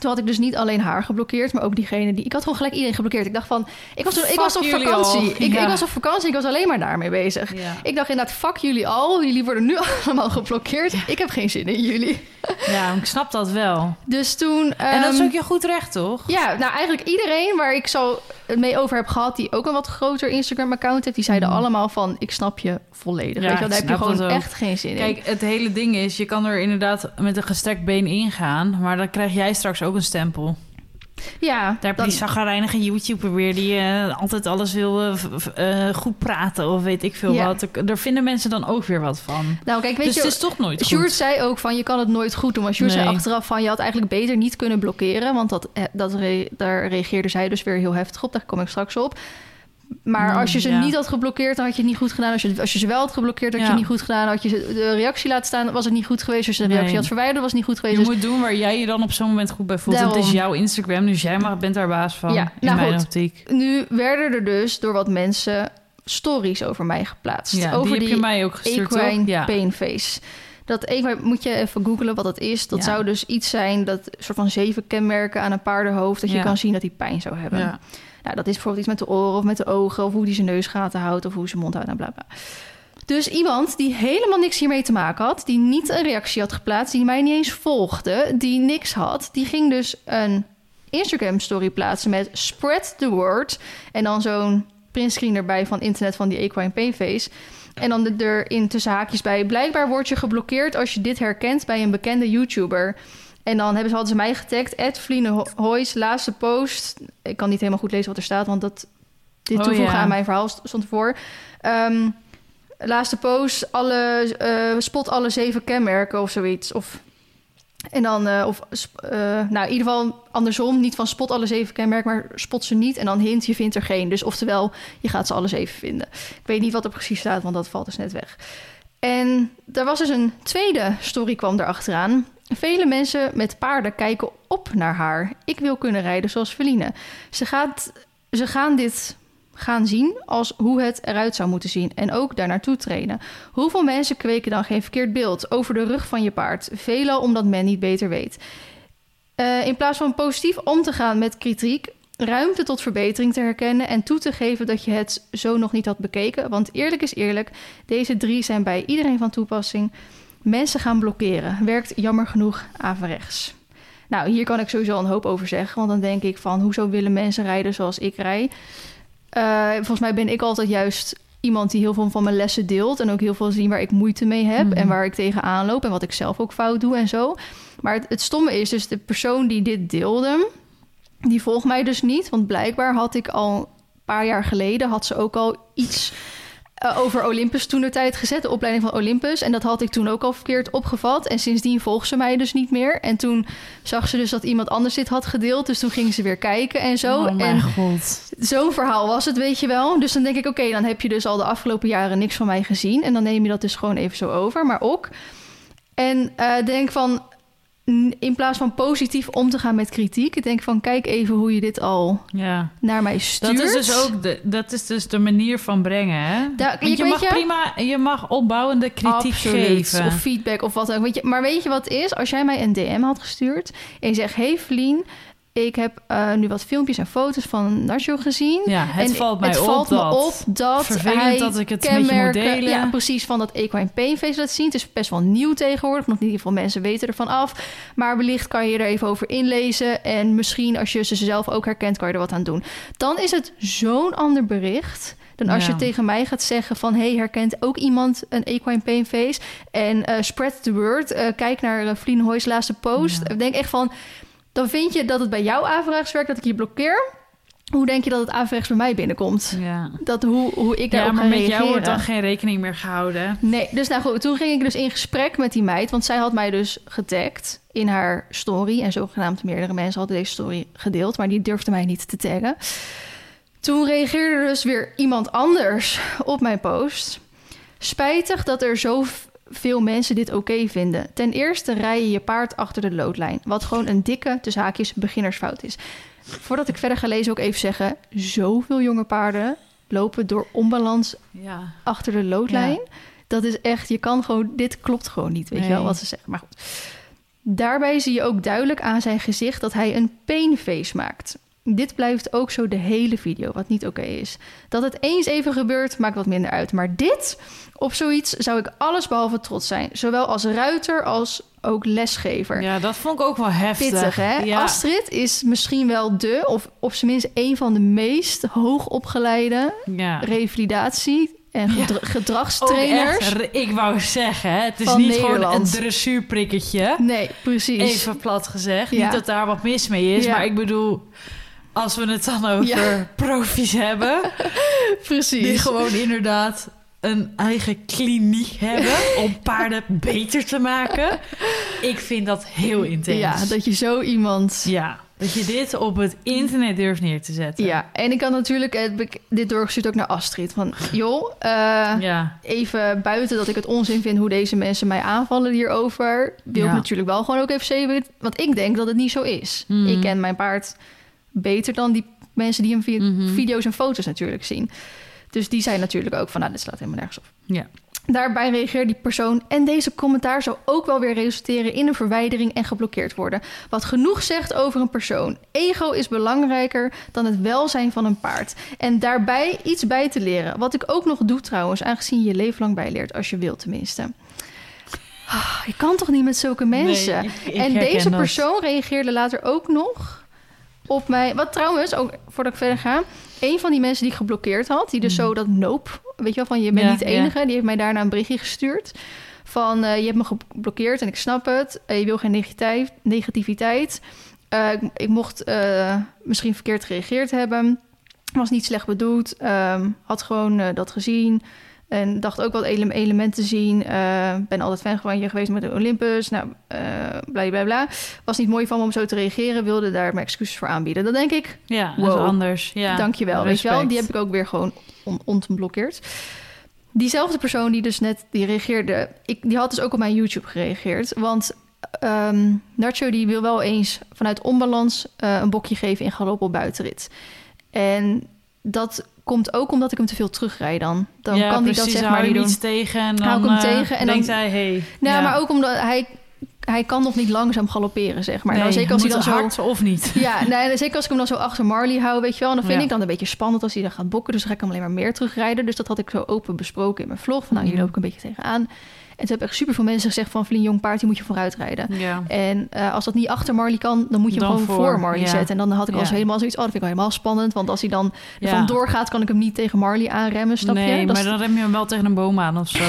[SPEAKER 2] Toen had ik dus niet alleen haar geblokkeerd, maar ook diegene die... Ik had gewoon gelijk iedereen geblokkeerd. Ik dacht van, ik was, ik was op vakantie. Ik,
[SPEAKER 1] Ja.
[SPEAKER 2] ik was op vakantie, ik was alleen maar daarmee bezig.
[SPEAKER 1] Ja.
[SPEAKER 2] Ik dacht inderdaad, fuck jullie al. Jullie worden nu allemaal geblokkeerd. Ik heb geen zin in jullie.
[SPEAKER 1] ja, ik snap dat wel.
[SPEAKER 2] Dus toen...
[SPEAKER 1] en dat is
[SPEAKER 2] ehm,
[SPEAKER 1] ook je goed recht, toch?
[SPEAKER 2] ja, nou eigenlijk iedereen waar ik zo mee over heb gehad... die ook een wat groter Instagram-account heeft... die zeiden
[SPEAKER 1] Mm.
[SPEAKER 2] allemaal van, ik snap je volledig.
[SPEAKER 1] Ja,
[SPEAKER 2] Weet je daar heb je gewoon echt geen zin in.
[SPEAKER 1] Kijk, het hele ding is, je kan er inderdaad met een gestrekt been ingaan, maar dan krijg jij straks ook een stempel.
[SPEAKER 2] Ja,
[SPEAKER 1] Daar heb je die zagrijnige YouTuber weer die eh, altijd alles wil eh, eh, goed praten of weet ik veel
[SPEAKER 2] Ja.
[SPEAKER 1] wat. Daar vinden mensen dan ook weer wat van.
[SPEAKER 2] nou kijk, weet
[SPEAKER 1] dus
[SPEAKER 2] je...
[SPEAKER 1] het is toch nooit
[SPEAKER 2] Sjoerd
[SPEAKER 1] goed.
[SPEAKER 2] zei ook van je kan het nooit goed doen. Maar Sjoerd zei achteraf van je had eigenlijk beter niet kunnen blokkeren. Want dat, dat re- daar reageerde zij dus weer heel heftig op. Daar kom ik straks op. Maar
[SPEAKER 1] Mm,
[SPEAKER 2] als je ze
[SPEAKER 1] ja.
[SPEAKER 2] niet had geblokkeerd, dan had je het niet goed gedaan. Als je, als je ze wel had geblokkeerd, had je
[SPEAKER 1] Ja.
[SPEAKER 2] het niet goed gedaan. Had je de reactie laten staan, was het niet goed geweest. Als je de reactie
[SPEAKER 1] Nee.
[SPEAKER 2] had verwijderd, was het niet goed geweest.
[SPEAKER 1] Je
[SPEAKER 2] Dus-
[SPEAKER 1] moet doen waar jij je dan op zo'n moment goed bij voelt. Het is jouw Instagram, dus jij mag, bent daar baas van.
[SPEAKER 2] Ja,
[SPEAKER 1] in
[SPEAKER 2] nou
[SPEAKER 1] mijn
[SPEAKER 2] goed.
[SPEAKER 1] optiek.
[SPEAKER 2] Nu werden er dus door wat mensen stories over mij geplaatst.
[SPEAKER 1] Ja,
[SPEAKER 2] over
[SPEAKER 1] die heb je mij ook gestuurd, toch?
[SPEAKER 2] equine
[SPEAKER 1] Ja.
[SPEAKER 2] painface. Dat equine, moet je even googlen wat dat is. Dat
[SPEAKER 1] Ja.
[SPEAKER 2] zou dus iets zijn, dat soort van zeven kenmerken aan een paardenhoofd... dat je kan zien dat hij pijn zou hebben. Nou, dat is bijvoorbeeld iets met de oren of met de ogen... of hoe hij zijn neusgaten houdt of hoe zijn mond houdt en bla bla. Dus iemand die helemaal niks hiermee te maken had... die niet een reactie had geplaatst, die mij niet eens volgde... die niks had, die ging dus een Instagram-story plaatsen met... spread the word en dan zo'n printscreen erbij van internet van die equine painface... En dan er in tussen haakjes bij... blijkbaar word je geblokkeerd als je dit herkent bij een bekende YouTuber... En dan hebben ze, hadden ze mij getagd. Ed Vliene laatste post. Ik kan niet helemaal goed lezen wat er staat, want dat dit
[SPEAKER 1] Oh,
[SPEAKER 2] toevoegen
[SPEAKER 1] ja.
[SPEAKER 2] aan mijn verhaal st- stond ervoor. Ehm, laatste post, alle, eh, spot alle zeven kenmerken of zoiets. Of, en dan, eh, of, eh, nou in ieder geval andersom. Niet van spot alle zeven kenmerken, maar spot ze niet. En dan hint, je vindt er geen. Dus oftewel, je gaat ze alle zeven vinden. Ik weet niet wat er precies staat, want dat valt dus net weg. En er was dus een tweede story kwam erachteraan. Vele mensen met paarden kijken op naar haar. Ik wil kunnen rijden zoals Feline. Ze, gaat, ze gaan dit gaan zien als hoe het eruit zou moeten zien. En ook daar naartoe trainen. Hoeveel mensen kweken dan geen verkeerd beeld over de rug van je paard? Veelal omdat men niet beter weet. Eh, in plaats van positief om te gaan met kritiek, ruimte tot verbetering te herkennen en toe te geven dat je het zo nog niet had bekeken. Want eerlijk is eerlijk, deze drie zijn bij iedereen van toepassing. Mensen gaan blokkeren. Werkt jammer genoeg averechts. Nou, hier kan ik sowieso een hoop over zeggen. Want dan denk ik van, hoezo willen mensen rijden zoals ik rij? Eh, volgens mij ben ik altijd juist iemand die heel veel van mijn lessen deelt en ook heel veel zien waar ik moeite mee heb
[SPEAKER 1] Mhm.
[SPEAKER 2] en waar ik tegenaan loop en wat ik zelf ook fout doe en zo. Maar het, het stomme is dus de persoon die dit deelde, die volgt mij dus niet, want blijkbaar had ik al een paar jaar geleden had ze ook al iets eh, over Olympus toen de tijd gezet, de opleiding van Olympus. En dat had ik toen ook al verkeerd opgevat. En sindsdien volgt ze mij dus niet meer. En toen zag ze dus dat iemand anders dit had gedeeld. Dus toen ging ze weer kijken en zo.
[SPEAKER 1] Oh
[SPEAKER 2] en
[SPEAKER 1] god.
[SPEAKER 2] zo'n verhaal was het, weet je wel. Dus dan denk ik, oké, dan heb je dus al de afgelopen jaren niks van mij gezien. En dan neem je dat dus gewoon even zo over, maar ook. En eh, denk van, in plaats van positief om te gaan met kritiek... ik denk van, kijk even hoe je dit al
[SPEAKER 1] Ja.
[SPEAKER 2] naar mij stuurt.
[SPEAKER 1] Dat is dus ook de, dat is dus de manier van brengen, hè? Want je mag
[SPEAKER 2] je-
[SPEAKER 1] prima, je mag opbouwende kritiek
[SPEAKER 2] Absoluut.
[SPEAKER 1] geven.
[SPEAKER 2] Of feedback of wat ook. Weet je, maar weet je wat is? Als jij mij een DM had gestuurd en je zegt... Hey Vlien, ik heb eh, nu wat filmpjes en foto's van Nacho gezien.
[SPEAKER 1] ja, het
[SPEAKER 2] En
[SPEAKER 1] valt mij
[SPEAKER 2] het
[SPEAKER 1] op
[SPEAKER 2] valt
[SPEAKER 1] dat.
[SPEAKER 2] me op dat
[SPEAKER 1] Vervelend
[SPEAKER 2] hij
[SPEAKER 1] dat ik het met je moet
[SPEAKER 2] kenmerken-
[SPEAKER 1] delen.
[SPEAKER 2] Ja, precies, van dat equine pain face laat zien. Het is best wel nieuw tegenwoordig, want niet heel veel mensen weten ervan af. Maar wellicht kan je er even over inlezen. En misschien als je ze zelf ook herkent, kan je er wat aan doen. Dan is het zo'n ander bericht... dan als
[SPEAKER 1] Ja.
[SPEAKER 2] je tegen mij gaat zeggen van... hey, herkent ook iemand een equine pain face? En eh, spread the word. Eh, kijk naar uh, Vlien Hoy's laatste post.
[SPEAKER 1] Ja.
[SPEAKER 2] Ik denk echt van... dan vind je dat het bij jou averechts werkt, dat ik je blokkeer... Hoe denk je dat het averechts bij mij binnenkomt?
[SPEAKER 1] Ja,
[SPEAKER 2] Dat hoe, hoe ik
[SPEAKER 1] ja
[SPEAKER 2] daarop
[SPEAKER 1] maar
[SPEAKER 2] ga
[SPEAKER 1] met jou wordt dan geen rekening meer gehouden.
[SPEAKER 2] Nee, dus nou goed, toen ging ik dus in gesprek met die meid, want zij had mij dus getagd in haar story. En zogenaamd meerdere mensen hadden deze story gedeeld, maar die durfden mij niet te taggen. Toen reageerde er dus weer iemand anders op mijn post. Spijtig dat er zoveel mensen dit oké vinden. Ten eerste rij je je paard achter de loodlijn, wat gewoon een dikke, tussen haakjes, beginnersfout is. Voordat ik verder ga lezen, ook even zeggen: zoveel jonge paarden lopen door onbalans
[SPEAKER 1] Ja.
[SPEAKER 2] achter de loodlijn. Dat is echt, je kan gewoon, dit klopt gewoon niet, weet je wel wat ze zeggen. Maar goed. Daarbij zie je ook duidelijk aan zijn gezicht dat hij een painface maakt. Dit blijft ook zo de hele video, wat niet oké is. Dat het eens even gebeurt, maakt wat minder uit. Maar dit, op zoiets zou ik allesbehalve trots zijn. Zowel als ruiter als ook lesgever.
[SPEAKER 1] ja, dat vond ik ook wel heftig.
[SPEAKER 2] Pittig, hè?
[SPEAKER 1] Ja.
[SPEAKER 2] Astrid is misschien wel de, of op zijn minst een van de meest hoogopgeleide
[SPEAKER 1] ja.
[SPEAKER 2] revalidatie en
[SPEAKER 1] Ja.
[SPEAKER 2] gedra- gedragstrainers.
[SPEAKER 1] echt, ik wou zeggen, het is niet gewoon een dressuurprikketje.
[SPEAKER 2] Nee, precies.
[SPEAKER 1] Even plat gezegd.
[SPEAKER 2] Ja.
[SPEAKER 1] Niet dat daar wat mis mee is,
[SPEAKER 2] Ja.
[SPEAKER 1] maar ik bedoel... Als we het dan over
[SPEAKER 2] Ja.
[SPEAKER 1] profies hebben...
[SPEAKER 2] precies.
[SPEAKER 1] die gewoon inderdaad een eigen kliniek hebben... om paarden beter te maken. Ik vind dat heel intens.
[SPEAKER 2] Ja, dat je zo iemand.
[SPEAKER 1] Ja, dat je dit op het internet durft neer te zetten.
[SPEAKER 2] Ja, en ik had natuurlijk heb ik dit doorgestuurd ook naar Astrid. Van, joh, eh,
[SPEAKER 1] Ja,
[SPEAKER 2] even buiten dat ik het onzin vind hoe deze mensen mij aanvallen hierover, wil ik natuurlijk wel gewoon ook even zeggen, want ik denk dat het niet zo is.
[SPEAKER 1] Mhm.
[SPEAKER 2] Ik ken mijn paard beter dan die mensen die hem via
[SPEAKER 1] Mhm.
[SPEAKER 2] video's en foto's natuurlijk zien. Dus die zijn natuurlijk ook van, nou, dit slaat helemaal nergens op.
[SPEAKER 1] ja.
[SPEAKER 2] Daarbij reageert die persoon en deze commentaar zou ook wel weer resulteren in een verwijdering en geblokkeerd worden. Wat genoeg zegt over een persoon. Ego is belangrijker dan het welzijn van een paard. En daarbij iets bij te leren. Wat ik ook nog doe trouwens, aangezien je je leven lang bijleert, als je wilt tenminste. Ah, je kan toch niet met zulke mensen?
[SPEAKER 1] Nee, ik- ik
[SPEAKER 2] en deze
[SPEAKER 1] dat.
[SPEAKER 2] persoon reageerde later ook nog op mij. Wat trouwens, ook voordat ik verder ga. Een van die mensen die ik geblokkeerd had, die dus zo dat nope, weet je wel, van je bent
[SPEAKER 1] Ja,
[SPEAKER 2] niet de
[SPEAKER 1] ja.
[SPEAKER 2] enige, die heeft mij daarna een berichtje gestuurd. Van eh, je hebt me geblokkeerd en ik snap het. Eh, je wil geen negativiteit. negativiteit. Eh, ik, ik mocht misschien verkeerd gereageerd hebben. Was niet slecht bedoeld. Ehm, had gewoon dat gezien. En dacht ook wat ele- elementen te zien. Eh, ben altijd fan van je geweest met de Olympus. Nou, eh bla bla bla. Was niet mooi van me om zo te reageren. Wilde daar mijn excuses voor aanbieden. Dan denk ik,
[SPEAKER 1] Ja, dat is
[SPEAKER 2] Wow.
[SPEAKER 1] anders. Ja,
[SPEAKER 2] dankjewel. Weet je wel,
[SPEAKER 1] respect.
[SPEAKER 2] die heb ik ook weer gewoon on ontblokkeerd. Diezelfde persoon die dus net die reageerde, ik, die had dus ook op mijn YouTube gereageerd. Want ehm Nacho die wil wel eens vanuit onbalans eh, een bokje geven in galop op buitenrit. En dat komt ook omdat ik hem te veel terugrijd dan. Dan
[SPEAKER 1] ja,
[SPEAKER 2] kan hij dat zeg maar niet doen.
[SPEAKER 1] tegen en dan
[SPEAKER 2] Hou ik hem
[SPEAKER 1] eh,
[SPEAKER 2] tegen en
[SPEAKER 1] denkt
[SPEAKER 2] dan-
[SPEAKER 1] hij, hey,
[SPEAKER 2] Nou,
[SPEAKER 1] ja.
[SPEAKER 2] maar ook omdat hij, hij kan nog niet langzaam galopperen, zeg maar.
[SPEAKER 1] Nee,
[SPEAKER 2] dan, zeker als hij dan zo
[SPEAKER 1] hard of niet.
[SPEAKER 2] ja, nee, zeker als ik hem dan zo achter Marley hou, weet je wel. En dan vind
[SPEAKER 1] Ja.
[SPEAKER 2] ik dan een beetje spannend als hij dan gaat bokken. Dus dan ga ik hem alleen maar meer terugrijden. Dus dat had ik zo open besproken in mijn vlog. Van nou, hier
[SPEAKER 1] Mhm.
[SPEAKER 2] loop ik een beetje tegenaan. Toen hebben echt super veel mensen gezegd van... Vlien Jong Paard, die moet je vooruit rijden.
[SPEAKER 1] Ja.
[SPEAKER 2] En eh, als dat niet achter Marley kan, dan moet je hem gewoon voor,
[SPEAKER 1] voor,
[SPEAKER 2] Marley
[SPEAKER 1] ja.
[SPEAKER 2] zetten. En dan had ik al
[SPEAKER 1] Ja.
[SPEAKER 2] zo helemaal zoiets... Oh, dat vind ik wel helemaal spannend. Want als hij dan
[SPEAKER 1] Ja.
[SPEAKER 2] ervan doorgaat, kan ik hem niet tegen Marley aanremmen, snap
[SPEAKER 1] nee,
[SPEAKER 2] je? Dat
[SPEAKER 1] maar dan rem je hem wel tegen een boom aan of zo.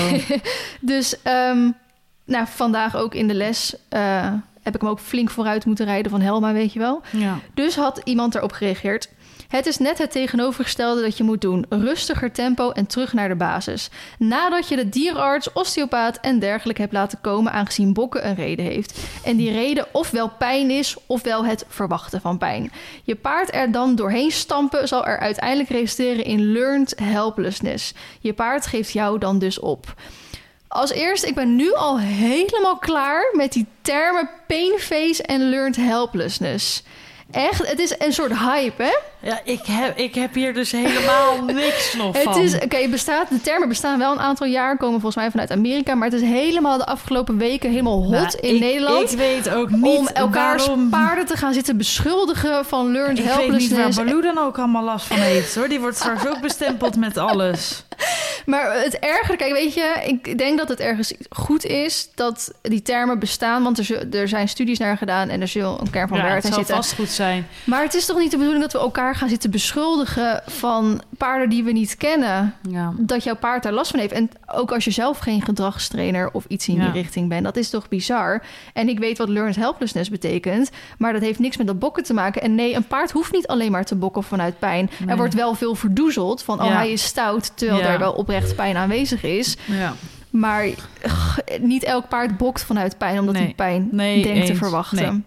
[SPEAKER 2] Dus ehm, nou, vandaag ook in de les eh, heb ik hem ook flink vooruit moeten rijden van Helma, weet je wel.
[SPEAKER 1] ja.
[SPEAKER 2] Dus had iemand erop gereageerd. Het is net het tegenovergestelde dat je moet doen. Rustiger tempo en terug naar de basis. Nadat je de dierenarts, osteopaat en dergelijke hebt laten komen... aangezien bokken een reden heeft. En die reden ofwel pijn is, ofwel het verwachten van pijn. Je paard er dan doorheen stampen... zal er uiteindelijk resulteren in learned helplessness. Je paard geeft jou dan dus op. Als eerst, ik ben nu al helemaal klaar met die termen pain face en learned helplessness. Echt, het is een soort hype, hè?
[SPEAKER 1] Ja, ik heb, ik heb hier dus helemaal niks nog
[SPEAKER 2] Het
[SPEAKER 1] van.
[SPEAKER 2] is, oké, het bestaat, de termen bestaan wel een aantal jaar, komen volgens mij vanuit Amerika, maar het is helemaal de afgelopen weken helemaal hot
[SPEAKER 1] Nou,
[SPEAKER 2] in
[SPEAKER 1] ik-
[SPEAKER 2] Nederland.
[SPEAKER 1] Ik weet ook niet
[SPEAKER 2] om elkaars
[SPEAKER 1] waarom...
[SPEAKER 2] paarden te gaan zitten beschuldigen van learned
[SPEAKER 1] Ik weet niet waar
[SPEAKER 2] helplessness.
[SPEAKER 1] Baloo dan ook allemaal last van heeft, hoor. Die wordt straks ook bestempeld met alles.
[SPEAKER 2] Maar het ergere, kijk, weet je, ik denk dat het ergens goed is dat die termen bestaan, want er, er zijn studies naar gedaan en er zal een kern van
[SPEAKER 1] ja, het
[SPEAKER 2] waarheid in
[SPEAKER 1] zal
[SPEAKER 2] zitten.
[SPEAKER 1] vast goed zijn.
[SPEAKER 2] Maar het is toch niet de bedoeling dat we elkaar gaan zitten beschuldigen van paarden die we niet kennen?
[SPEAKER 1] Ja.
[SPEAKER 2] Dat jouw paard daar last van heeft. En ook als je zelf geen gedragstrainer of iets in
[SPEAKER 1] Ja.
[SPEAKER 2] die richting bent. Dat is toch bizar? En ik weet wat learned helplessness betekent. Maar dat heeft niks met dat bokken te maken. En nee, een paard hoeft niet alleen maar te bokken vanuit pijn.
[SPEAKER 1] Nee.
[SPEAKER 2] Er wordt wel veel verdoezeld van... oh,
[SPEAKER 1] Ja.
[SPEAKER 2] hij is stout, terwijl daar wel oprecht pijn aanwezig is.
[SPEAKER 1] ja.
[SPEAKER 2] Maar ugh, niet elk paard bokt vanuit pijn... omdat
[SPEAKER 1] Nee.
[SPEAKER 2] hij pijn
[SPEAKER 1] Nee,
[SPEAKER 2] denkt te verwachten.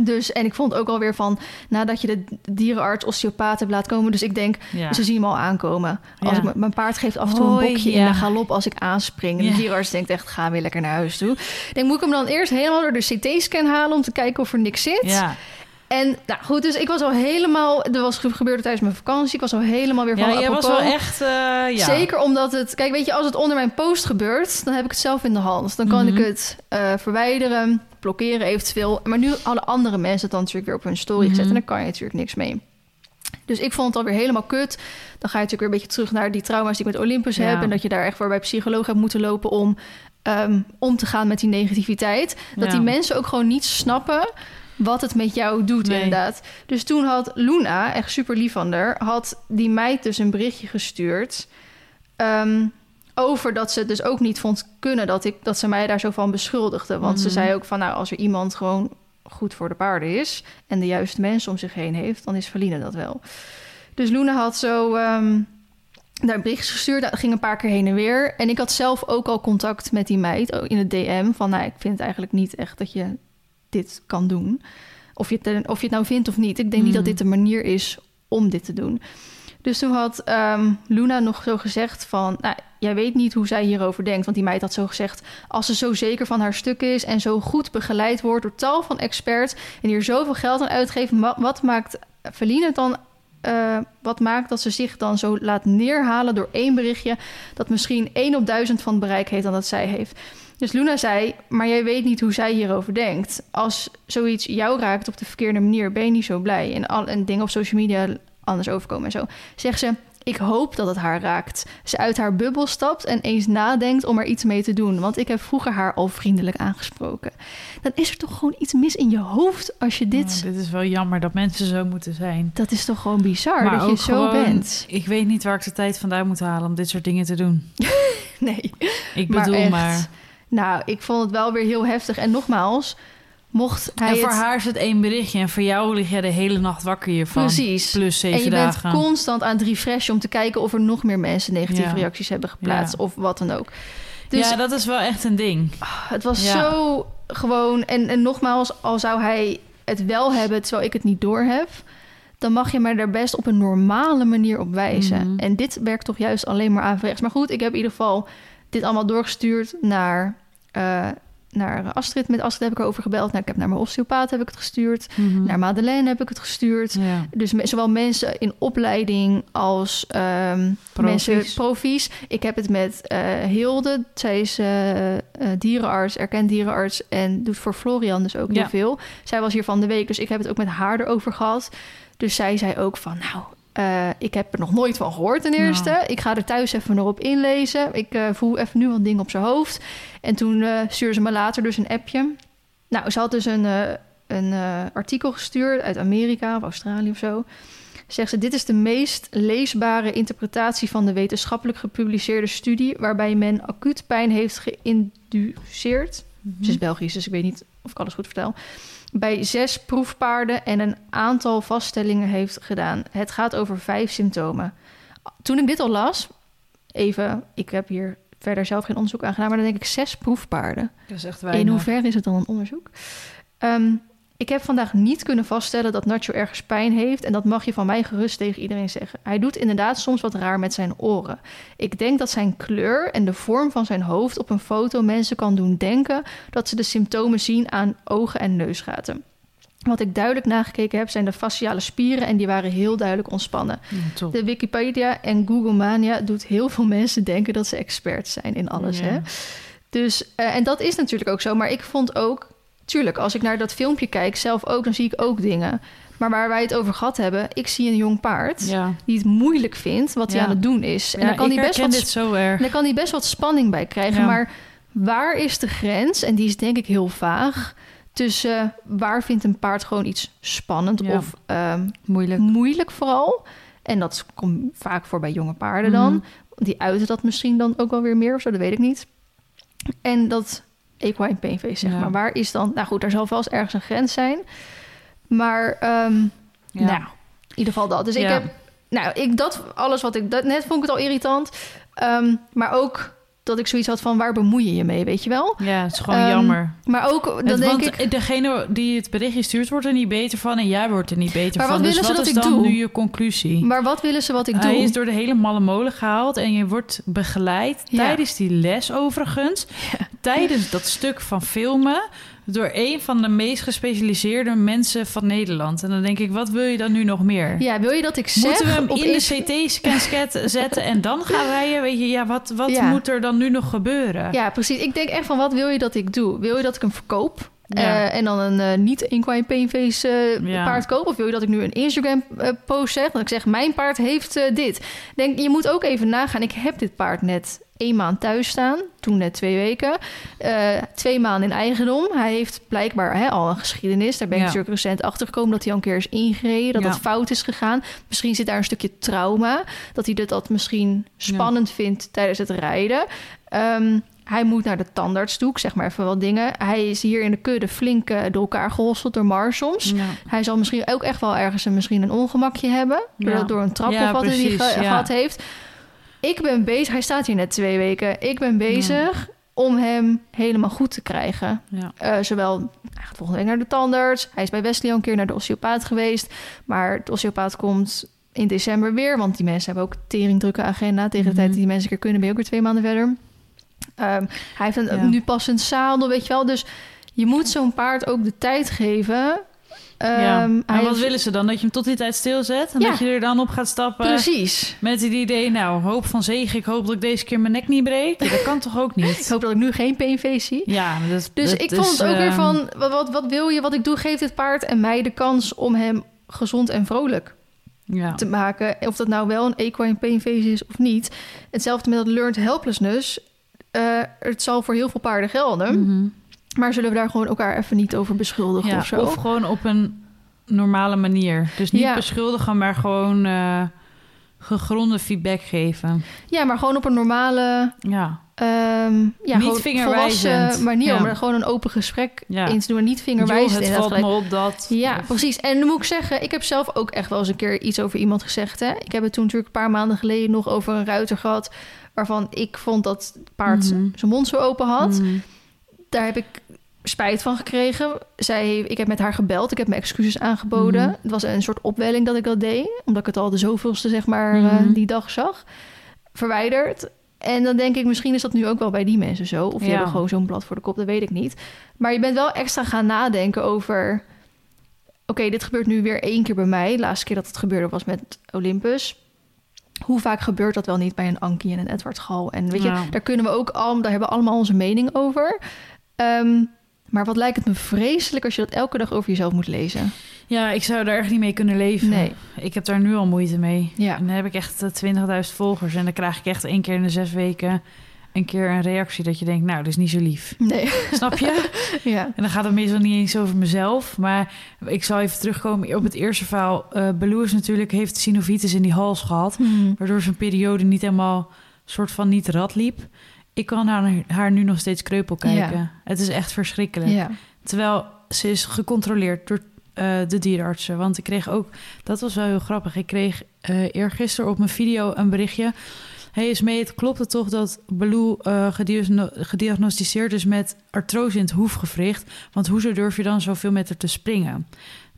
[SPEAKER 2] Dus, en ik vond ook alweer van, nadat je de dierenarts, osteopaat hebt laten komen. Dus ik denk,
[SPEAKER 1] Ja.
[SPEAKER 2] ze zien hem al aankomen. Als
[SPEAKER 1] Ja.
[SPEAKER 2] ik, m- mijn paard geeft af en toe
[SPEAKER 1] Hoi,
[SPEAKER 2] een bokje in
[SPEAKER 1] ja.
[SPEAKER 2] de galop als ik aanspring. En de dierenarts denkt echt, ga weer lekker naar huis toe. Ik denk, moet ik hem dan eerst helemaal door de CT-scan halen om te kijken of er niks zit?
[SPEAKER 1] Ja.
[SPEAKER 2] En nou goed, dus ik was al helemaal, er was ge- gebeurde tijdens mijn vakantie. Ik was al helemaal weer van
[SPEAKER 1] ja, jij was wel echt... eh, ja.
[SPEAKER 2] Zeker omdat het... Kijk, weet je, als het onder mijn post gebeurt... dan heb ik het zelf in de hand. Dan kan
[SPEAKER 1] Mhm.
[SPEAKER 2] ik het eh, verwijderen, blokkeren eventueel. Maar nu hadden andere mensen het dan natuurlijk weer op hun story gezet...
[SPEAKER 1] Mhm.
[SPEAKER 2] en daar kan je natuurlijk niks mee. Dus ik vond het alweer helemaal kut. Dan ga je natuurlijk weer een beetje terug naar die trauma's die ik met Olympus
[SPEAKER 1] Ja.
[SPEAKER 2] heb... en dat je daar echt voor bij psycholoog hebt moeten lopen... om ehm, om te gaan met die negativiteit. Dat
[SPEAKER 1] Ja.
[SPEAKER 2] die mensen ook gewoon niet snappen wat het met jou doet,
[SPEAKER 1] Nee.
[SPEAKER 2] inderdaad. Dus toen had Luna, echt super lief van haar... had die meid dus een berichtje gestuurd... ehm, over dat ze het dus ook niet vond kunnen... dat, ik, dat ze mij daar zo van beschuldigde. Want ze
[SPEAKER 1] Mhm.
[SPEAKER 2] zei ook van... nou, als er iemand gewoon goed voor de paarden is... en de juiste mensen om zich heen heeft... dan is Verline dat wel. Dus Luna had zo... ehm, daar een bericht gestuurd. Dat ging een paar keer heen en weer. En ik had zelf ook al contact met die meid ook in het DM. Van nou, ik vind het eigenlijk niet echt dat je dit kan doen. Of je het, of je het nou vindt of niet. Ik denk niet dat
[SPEAKER 1] Mhm.
[SPEAKER 2] dit de manier is om dit te doen. Dus toen had ehm, Luna nog zo gezegd van... Nou, jij weet niet hoe zij hierover denkt. Want die meid had zo gezegd... als ze zo zeker van haar stuk is... en zo goed begeleid wordt door tal van experts... en hier zoveel geld aan uitgeeft... wat, maakt Feline het dan... eh, wat maakt dat ze zich dan zo laat neerhalen door één berichtje... dat misschien één op duizend van het bereik heeft dan dat zij heeft. Dus Luna zei, maar jij weet niet hoe zij hierover denkt. Als zoiets jou raakt op de verkeerde manier, ben je niet zo blij. En, al, en dingen op social media anders overkomen en zo. Zegt ze, ik hoop dat het haar raakt. Ze uit haar bubbel stapt en eens nadenkt om er iets mee te doen. Want ik heb vroeger haar al vriendelijk aangesproken. Dan is er toch gewoon iets mis in je hoofd als je dit...
[SPEAKER 1] Oh, dit is wel jammer dat mensen zo moeten zijn.
[SPEAKER 2] Dat is toch gewoon bizar
[SPEAKER 1] Maar
[SPEAKER 2] dat je zo
[SPEAKER 1] gewoon-
[SPEAKER 2] bent.
[SPEAKER 1] Ik weet niet waar ik de tijd vandaan moet halen om dit soort dingen te doen.
[SPEAKER 2] Nee.
[SPEAKER 1] Ik
[SPEAKER 2] Maar
[SPEAKER 1] bedoel
[SPEAKER 2] echt.
[SPEAKER 1] maar.
[SPEAKER 2] Nou, ik vond het wel weer heel heftig. En nogmaals, mocht hij
[SPEAKER 1] En voor
[SPEAKER 2] het...
[SPEAKER 1] haar is het één berichtje en voor jou lig jij de hele nacht wakker hiervan.
[SPEAKER 2] Precies.
[SPEAKER 1] Plus
[SPEAKER 2] En
[SPEAKER 1] zeven
[SPEAKER 2] je bent
[SPEAKER 1] dagen.
[SPEAKER 2] constant aan het refreshen om te kijken of er nog meer mensen negatieve
[SPEAKER 1] Ja.
[SPEAKER 2] reacties hebben geplaatst
[SPEAKER 1] Ja.
[SPEAKER 2] of wat dan ook. Dus
[SPEAKER 1] ja, dat is wel echt een ding.
[SPEAKER 2] het was
[SPEAKER 1] Ja.
[SPEAKER 2] zo gewoon. En, en nogmaals, al zou hij het wel hebben terwijl ik het niet door heb, dan mag je mij daar best op een normale manier op wijzen.
[SPEAKER 1] Mhm.
[SPEAKER 2] En dit werkt toch juist alleen maar averechts. Maar goed, ik heb in ieder geval dit allemaal doorgestuurd naar. eh, naar Astrid. Met Astrid heb ik erover gebeld. Nou, ik heb naar mijn osteopaat heb ik het gestuurd.
[SPEAKER 1] Mhm.
[SPEAKER 2] Naar Madeleine heb ik het gestuurd.
[SPEAKER 1] Ja.
[SPEAKER 2] Dus me- zowel mensen in opleiding als
[SPEAKER 1] Profies.
[SPEAKER 2] mensen profies. Ik heb het met eh, Hilde. Zij is eh, eh, dierenarts, erkend dierenarts en doet voor Florian dus ook
[SPEAKER 1] Ja.
[SPEAKER 2] heel veel. Zij was hier van de week, dus ik heb het ook met haar erover gehad. Dus zij zei ook van, nou, Eh, ik heb er nog nooit van gehoord ten eerste.
[SPEAKER 1] Nou.
[SPEAKER 2] Ik ga er thuis even nog op inlezen. Ik eh, voel even nu wat dingen op zijn hoofd. En toen eh stuurde ze me later dus een appje. Nou, ze had dus een, een artikel gestuurd uit Amerika of Australië of zo. Zegt ze, dit is de meest leesbare interpretatie van de wetenschappelijk gepubliceerde studie... waarbij men acuut pijn heeft geïnduceerd. Ze is Belgisch, dus ik weet niet of ik alles goed vertel. Bij zes proefpaarden en een aantal vaststellingen heeft gedaan. Het gaat over vijf symptomen. Toen ik dit al las, even, ik heb hier verder zelf geen onderzoek aan gedaan, maar dan denk ik zes proefpaarden.
[SPEAKER 1] Dat is echt
[SPEAKER 2] In hoeverre is het dan een onderzoek? Ehm, ik heb vandaag niet kunnen vaststellen dat Nacho ergens pijn heeft. En dat mag je van mij gerust tegen iedereen zeggen. Hij doet inderdaad soms wat raar met zijn oren. Ik denk dat zijn kleur en de vorm van zijn hoofd op een foto mensen kan doen denken dat ze de symptomen zien aan ogen en neusgaten. Wat ik duidelijk nagekeken heb, zijn de faciale spieren en die waren heel duidelijk ontspannen.
[SPEAKER 1] Ja, top.
[SPEAKER 2] De Wikipedia en Google Mania doet heel veel mensen denken dat ze experts zijn in alles.
[SPEAKER 1] Ja.
[SPEAKER 2] Hè? Dus, eh, en dat is natuurlijk ook zo. Maar ik vond ook, tuurlijk, als ik naar dat filmpje kijk, zelf ook, dan zie ik ook dingen. Maar waar wij het over gehad hebben, ik zie een jong paard
[SPEAKER 1] Ja.
[SPEAKER 2] die het moeilijk vindt wat hij
[SPEAKER 1] Ja.
[SPEAKER 2] aan het doen is. En
[SPEAKER 1] Ja,
[SPEAKER 2] dan kan hij best wat
[SPEAKER 1] dit zo erg.
[SPEAKER 2] daar kan hij best wat spanning bij krijgen. Maar waar is de grens? En die is denk ik heel vaag. Tussen eh, waar vindt een paard gewoon iets spannend of ehm,
[SPEAKER 1] Moeilijk.
[SPEAKER 2] moeilijk vooral. En dat komt vaak voor bij jonge paarden dan.
[SPEAKER 1] Mhm.
[SPEAKER 2] Die uiten dat misschien dan ook wel weer meer of zo, dat weet ik niet. En dat equine painface, zeg
[SPEAKER 1] Ja.
[SPEAKER 2] maar. Waar is dan... Nou goed, daar zal vast ergens een grens zijn. Maar, ehm,
[SPEAKER 1] Ja.
[SPEAKER 2] nou, in ieder geval dat. Dus ik heb... Nou, ik, dat alles wat ik... Dat, net vond ik het al irritant. Ehm, maar ook dat ik zoiets had van... Waar bemoei je je mee, weet je wel?
[SPEAKER 1] Ja, het is gewoon
[SPEAKER 2] Ehm,
[SPEAKER 1] jammer.
[SPEAKER 2] Maar ook, dan
[SPEAKER 1] Het-
[SPEAKER 2] denk
[SPEAKER 1] want
[SPEAKER 2] ik...
[SPEAKER 1] degene die het berichtje stuurt, wordt er niet beter van en jij wordt er niet beter
[SPEAKER 2] Maar
[SPEAKER 1] van.
[SPEAKER 2] wat
[SPEAKER 1] dus
[SPEAKER 2] willen ze
[SPEAKER 1] wat
[SPEAKER 2] dat
[SPEAKER 1] is
[SPEAKER 2] ik
[SPEAKER 1] dan
[SPEAKER 2] doe?
[SPEAKER 1] nu je conclusie?
[SPEAKER 2] Maar wat willen ze wat ik
[SPEAKER 1] Hij
[SPEAKER 2] doe?
[SPEAKER 1] is door de hele malle molen gehaald en je wordt begeleid
[SPEAKER 2] Ja.
[SPEAKER 1] tijdens die les overigens. Tijdens dat stuk van filmen door een van de meest gespecialiseerde mensen van Nederland. En dan denk ik, wat wil je dan nu nog meer?
[SPEAKER 2] Ja, wil je dat ik zeg...
[SPEAKER 1] Moeten we hem in de
[SPEAKER 2] Insta-
[SPEAKER 1] CT-scan zetten en dan gaan rijden? Weet je, ja, wat, wat
[SPEAKER 2] Ja.
[SPEAKER 1] moet er dan nu nog gebeuren?
[SPEAKER 2] Ja, precies. Ik denk echt van, wat wil je dat ik doe? Wil je dat ik hem verkoop?
[SPEAKER 1] Ja.
[SPEAKER 2] Eh, en dan een eh, niet equine painface eh,
[SPEAKER 1] Ja.
[SPEAKER 2] paard koop? Of wil je dat ik nu een Instagram post zeg? Dat ik zeg, mijn paard heeft dit. Denk, je moet ook even nagaan. Ik heb dit paard net één maand thuis staan. Toen net twee weken. Eh, twee maanden in eigendom. Hij heeft blijkbaar hè, al een geschiedenis. Daar ben ik
[SPEAKER 1] Ja.
[SPEAKER 2] natuurlijk recent achter gekomen dat hij al een keer is ingereden. Dat
[SPEAKER 1] Ja.
[SPEAKER 2] dat fout is gegaan. Misschien zit daar een stukje trauma. Dat hij dit dat misschien spannend vindt tijdens het rijden. Ehm, hij moet naar de tandarts toe, ik zeg maar even wat dingen. Hij is hier in de kudde flink eh, door elkaar gehosseld door Mar soms.
[SPEAKER 1] Ja.
[SPEAKER 2] Hij zal misschien ook echt wel ergens een, misschien een ongemakje hebben. Door,
[SPEAKER 1] Ja.
[SPEAKER 2] door een trap
[SPEAKER 1] Ja,
[SPEAKER 2] of wat hij
[SPEAKER 1] precies,
[SPEAKER 2] gehad heeft. Ik ben bezig, hij staat hier net twee weken. Ik ben bezig om hem helemaal goed te krijgen.
[SPEAKER 1] Ja.
[SPEAKER 2] Eh, zowel, hij gaat volgende week naar de tandarts. Hij is bij Wesley al een keer naar de osteopaat geweest. Maar de osteopaat komt in december weer. Want die mensen hebben ook teringdrukke agenda. Tegen de tijd
[SPEAKER 1] Mhm.
[SPEAKER 2] dat die mensen keer kunnen, ben je ook weer twee maanden verder. Ehm, hij heeft een,
[SPEAKER 1] Ja.
[SPEAKER 2] nu pas een zadel, weet je wel. Dus je moet zo'n paard ook de tijd geven.
[SPEAKER 1] Ja.
[SPEAKER 2] Ehm,
[SPEAKER 1] Maar
[SPEAKER 2] hij
[SPEAKER 1] wat
[SPEAKER 2] heeft-
[SPEAKER 1] willen ze dan? Dat je hem tot die tijd stilzet? En
[SPEAKER 2] Ja.
[SPEAKER 1] dat je er dan op gaat stappen?
[SPEAKER 2] Precies.
[SPEAKER 1] Met het idee, nou, hoop van zegen. Ik hoop dat ik deze keer mijn nek niet breek. Dat kan toch ook
[SPEAKER 2] Ik
[SPEAKER 1] niet?
[SPEAKER 2] hoop dat ik nu geen peenface zie.
[SPEAKER 1] Ja, dat,
[SPEAKER 2] Dus
[SPEAKER 1] dat
[SPEAKER 2] ik
[SPEAKER 1] is,
[SPEAKER 2] vond het ook weer
[SPEAKER 1] eh,
[SPEAKER 2] van... Wat, wat, wil je, wat ik doe, geef dit paard en mij de kans... om hem gezond en vrolijk
[SPEAKER 1] Ja.
[SPEAKER 2] te maken. Of dat nou wel een equine painface is of niet. Hetzelfde met dat learned helplessness. Eh, het zal voor heel veel paarden gelden.
[SPEAKER 1] Mhm.
[SPEAKER 2] Maar zullen we daar gewoon elkaar even niet over beschuldigen
[SPEAKER 1] Ja,
[SPEAKER 2] of zo?
[SPEAKER 1] of gewoon op een normale manier. Dus niet
[SPEAKER 2] Ja.
[SPEAKER 1] beschuldigen, maar gewoon eh, gegronde feedback geven.
[SPEAKER 2] Ja, maar gewoon op een normale...
[SPEAKER 1] Ja,
[SPEAKER 2] ehm ja,
[SPEAKER 1] Niet vingerwijzend.
[SPEAKER 2] volwassen manier.
[SPEAKER 1] Ja.
[SPEAKER 2] Maar gewoon een open gesprek
[SPEAKER 1] Ja.
[SPEAKER 2] in te doen. En niet
[SPEAKER 1] Joh,
[SPEAKER 2] vingerwijzend.
[SPEAKER 1] het valt
[SPEAKER 2] gelijk.
[SPEAKER 1] me op dat.
[SPEAKER 2] Ja,
[SPEAKER 1] Of-
[SPEAKER 2] precies. En dan moet ik zeggen, ik heb zelf ook echt wel eens een keer iets over iemand gezegd. Hè? Ik heb het toen natuurlijk een paar maanden geleden nog over een ruiter gehad... waarvan ik vond dat het paard
[SPEAKER 1] Mhm.
[SPEAKER 2] zijn mond zo open had.
[SPEAKER 1] Mhm.
[SPEAKER 2] Daar heb ik spijt van gekregen. Zij, ik heb met haar gebeld, ik heb mijn excuses aangeboden.
[SPEAKER 1] Mhm.
[SPEAKER 2] Het was een soort opwelling dat ik dat deed... omdat ik het al de zoveelste, zeg maar, eh,
[SPEAKER 1] Mhm.
[SPEAKER 2] die dag zag. Verwijderd. En dan denk ik, misschien is dat nu ook wel bij die mensen zo. Of die
[SPEAKER 1] Ja.
[SPEAKER 2] hebben gewoon zo'n blad voor de kop, dat weet ik niet. Maar je bent wel extra gaan nadenken over... Oké, dit gebeurt nu weer één keer bij mij. De laatste keer dat het gebeurde was met Olympus. Hoe vaak gebeurt dat wel niet bij een Ankie en een Edward Gal? En weet je,
[SPEAKER 1] Ja.
[SPEAKER 2] daar kunnen we ook al, daar hebben we allemaal onze mening over. Ehm, maar wat lijkt het me vreselijk als je dat elke dag over jezelf moet lezen.
[SPEAKER 1] Ja, ik zou daar echt niet mee kunnen leven.
[SPEAKER 2] Nee.
[SPEAKER 1] Ik heb daar nu al moeite mee.
[SPEAKER 2] Ja.
[SPEAKER 1] En dan heb ik echt eh, 20.000 volgers. En dan krijg ik echt één keer in de zes weken een keer een reactie dat je denkt, nou, dat is niet zo lief.
[SPEAKER 2] Nee.
[SPEAKER 1] Snap je?
[SPEAKER 2] ja.
[SPEAKER 1] En dan gaat het meestal niet eens over mezelf. Maar ik zal even terugkomen op het eerste verhaal. Uh, Baloo is natuurlijk, heeft synovitis in die hals gehad.
[SPEAKER 2] Mhm.
[SPEAKER 1] Waardoor zijn periode niet helemaal soort van niet rad liep. Ik kan naar haar nu nog steeds kreupel kijken.
[SPEAKER 2] Ja.
[SPEAKER 1] Het is echt verschrikkelijk.
[SPEAKER 2] Ja.
[SPEAKER 1] Terwijl ze is gecontroleerd door eh, de dierenartsen. Want ik kreeg ook, dat was wel heel grappig. Ik kreeg uh, eergisteren op mijn video een berichtje. Hey, is mee, het klopt het toch dat Baloo uh, gediagno gediagnosticeerd is met artrose in het hoefgewricht? Want hoezo durf je dan zoveel met haar te springen?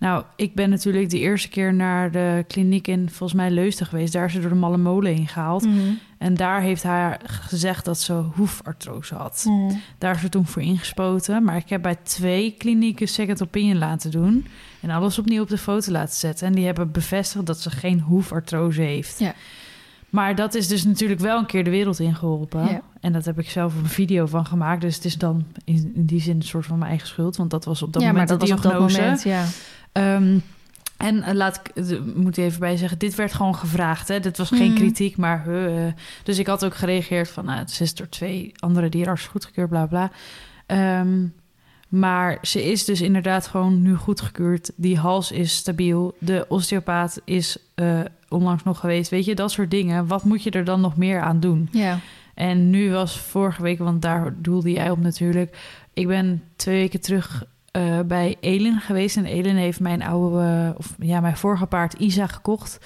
[SPEAKER 1] Nou, ik ben natuurlijk de eerste keer naar de kliniek in volgens mij Leusden geweest. Daar is ze door de malle molen heen gehaald.
[SPEAKER 2] Mm -hmm.
[SPEAKER 1] En daar heeft haar gezegd dat ze hoefartrose had.
[SPEAKER 2] Mm -hmm.
[SPEAKER 1] Daar is ze toen voor ingespoten. Maar ik heb bij twee klinieken second opinion laten doen. En alles opnieuw op de foto laten zetten. En die hebben bevestigd dat ze geen hoefartrose heeft.
[SPEAKER 2] Ja.
[SPEAKER 1] Maar dat is dus natuurlijk wel een keer de wereld ingeholpen.
[SPEAKER 2] Ja.
[SPEAKER 1] En dat heb ik zelf een video van gemaakt. Dus het is dan in, in die zin een soort van mijn eigen schuld. Want dat was op dat
[SPEAKER 2] ja,
[SPEAKER 1] moment
[SPEAKER 2] maar dat
[SPEAKER 1] de
[SPEAKER 2] was op dat
[SPEAKER 1] diagnose.
[SPEAKER 2] moment, ja.
[SPEAKER 1] Um, en uh, laat ik, uh, moet ik even bij zeggen, dit werd gewoon gevraagd. Hè? Dit was geen
[SPEAKER 2] Mhm.
[SPEAKER 1] kritiek, maar... Uh, dus ik had ook gereageerd van... Nou, het is door twee andere dierenartsen goedgekeurd, bla bla. Um, maar ze is dus inderdaad gewoon nu goedgekeurd. Die hals is stabiel. De osteopaat is uh, onlangs nog geweest. Weet je, dat soort dingen. Wat moet je er dan nog meer aan doen?
[SPEAKER 2] Ja.
[SPEAKER 1] En nu was vorige week, want daar doelde jij op natuurlijk. Ik ben twee weken terug uh, bij Elin geweest. En Elin heeft mijn oude, uh, of ja, mijn vorige paard Isa gekocht.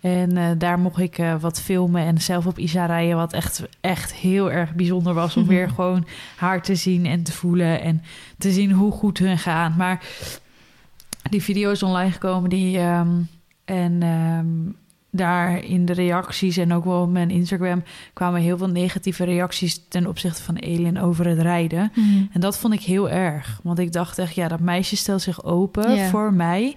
[SPEAKER 1] En uh, daar mocht ik wat filmen en zelf op Isa rijden. Wat echt, echt heel erg bijzonder was. Om weer gewoon haar te zien en te voelen. En te zien hoe goed hun gaan. Maar die video is online gekomen. Die, um, en um, daar in de reacties en ook wel op mijn Instagram kwamen heel veel negatieve reacties ten opzichte van Elin over het rijden.
[SPEAKER 2] Mm.
[SPEAKER 1] En dat vond ik heel erg. Want ik dacht echt, ja, dat meisje stelt zich open voor mij.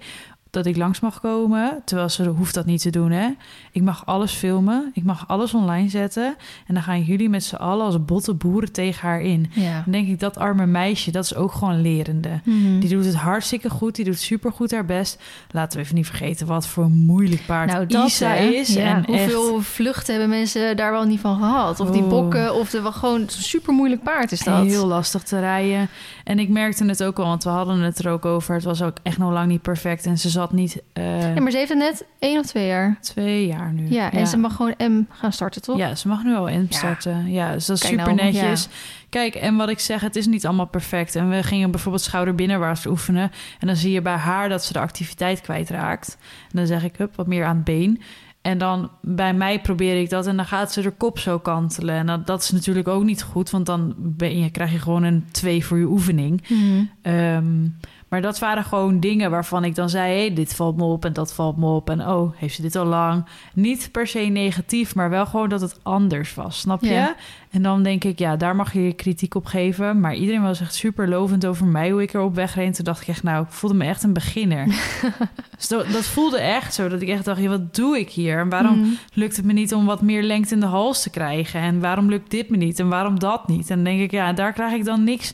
[SPEAKER 1] Dat ik langs mag komen. Terwijl ze hoeft dat niet te doen, hè. Ik mag alles filmen. Ik mag alles online zetten. En dan gaan jullie met z'n allen als botte boeren tegen haar in.
[SPEAKER 2] Ja.
[SPEAKER 1] Dan denk ik, dat arme meisje, dat is ook gewoon lerende.
[SPEAKER 2] Mhm.
[SPEAKER 1] Die doet het hartstikke goed. Die doet supergoed haar best. Laten we even niet vergeten wat voor een moeilijk paard
[SPEAKER 2] Nou, dat
[SPEAKER 1] Isa
[SPEAKER 2] hè?
[SPEAKER 1] is.
[SPEAKER 2] Ja,
[SPEAKER 1] en
[SPEAKER 2] hoeveel
[SPEAKER 1] echt
[SPEAKER 2] vluchten hebben mensen daar wel niet van gehad? Of die bokken, of de gewoon super moeilijk paard is dat.
[SPEAKER 1] heel lastig te rijden. En ik merkte het ook al, want we hadden het er ook over. Het was ook echt nog lang niet perfect. En ze zat niet eh,
[SPEAKER 2] Ja, maar ze heeft het net één of twee jaar.
[SPEAKER 1] twee jaar nu.
[SPEAKER 2] Ja, en ze mag gewoon M gaan starten, toch?
[SPEAKER 1] Ja, ze mag nu al in
[SPEAKER 2] Ja.
[SPEAKER 1] starten. Ja, dus dat is
[SPEAKER 2] Kijk
[SPEAKER 1] super
[SPEAKER 2] nou,
[SPEAKER 1] netjes. Kijk, en wat ik zeg, het is niet allemaal perfect. En we gingen bijvoorbeeld schouder binnenwaarts oefenen. En dan zie je bij haar dat ze de activiteit kwijtraakt. En dan zeg ik, hup, wat meer aan het been. En dan bij mij probeer ik dat en dan gaat ze de kop zo kantelen. En dat, dat is natuurlijk ook niet goed, want dan ben je, krijg je gewoon een twee voor je oefening.
[SPEAKER 2] Mhm.
[SPEAKER 1] Ehm, maar dat waren gewoon dingen waarvan ik dan zei: hé, hey, dit valt me op en dat valt me op. En oh, heeft ze dit al lang? Niet per se negatief, maar wel gewoon dat het anders was, snap je?
[SPEAKER 2] Ja.
[SPEAKER 1] En dan denk ik, ja, daar mag je je kritiek op geven. Maar iedereen was echt super lovend over mij, hoe ik erop wegreed. Toen dacht ik echt, nou, ik voelde me echt een beginner. dus dat, dat voelde echt zo, dat ik echt dacht, ja, wat doe ik hier? En waarom
[SPEAKER 2] Mhm.
[SPEAKER 1] lukt het me niet om wat meer lengte in de hals te krijgen? En waarom lukt dit me niet? En waarom dat niet? En dan denk ik, ja, daar krijg ik dan niks.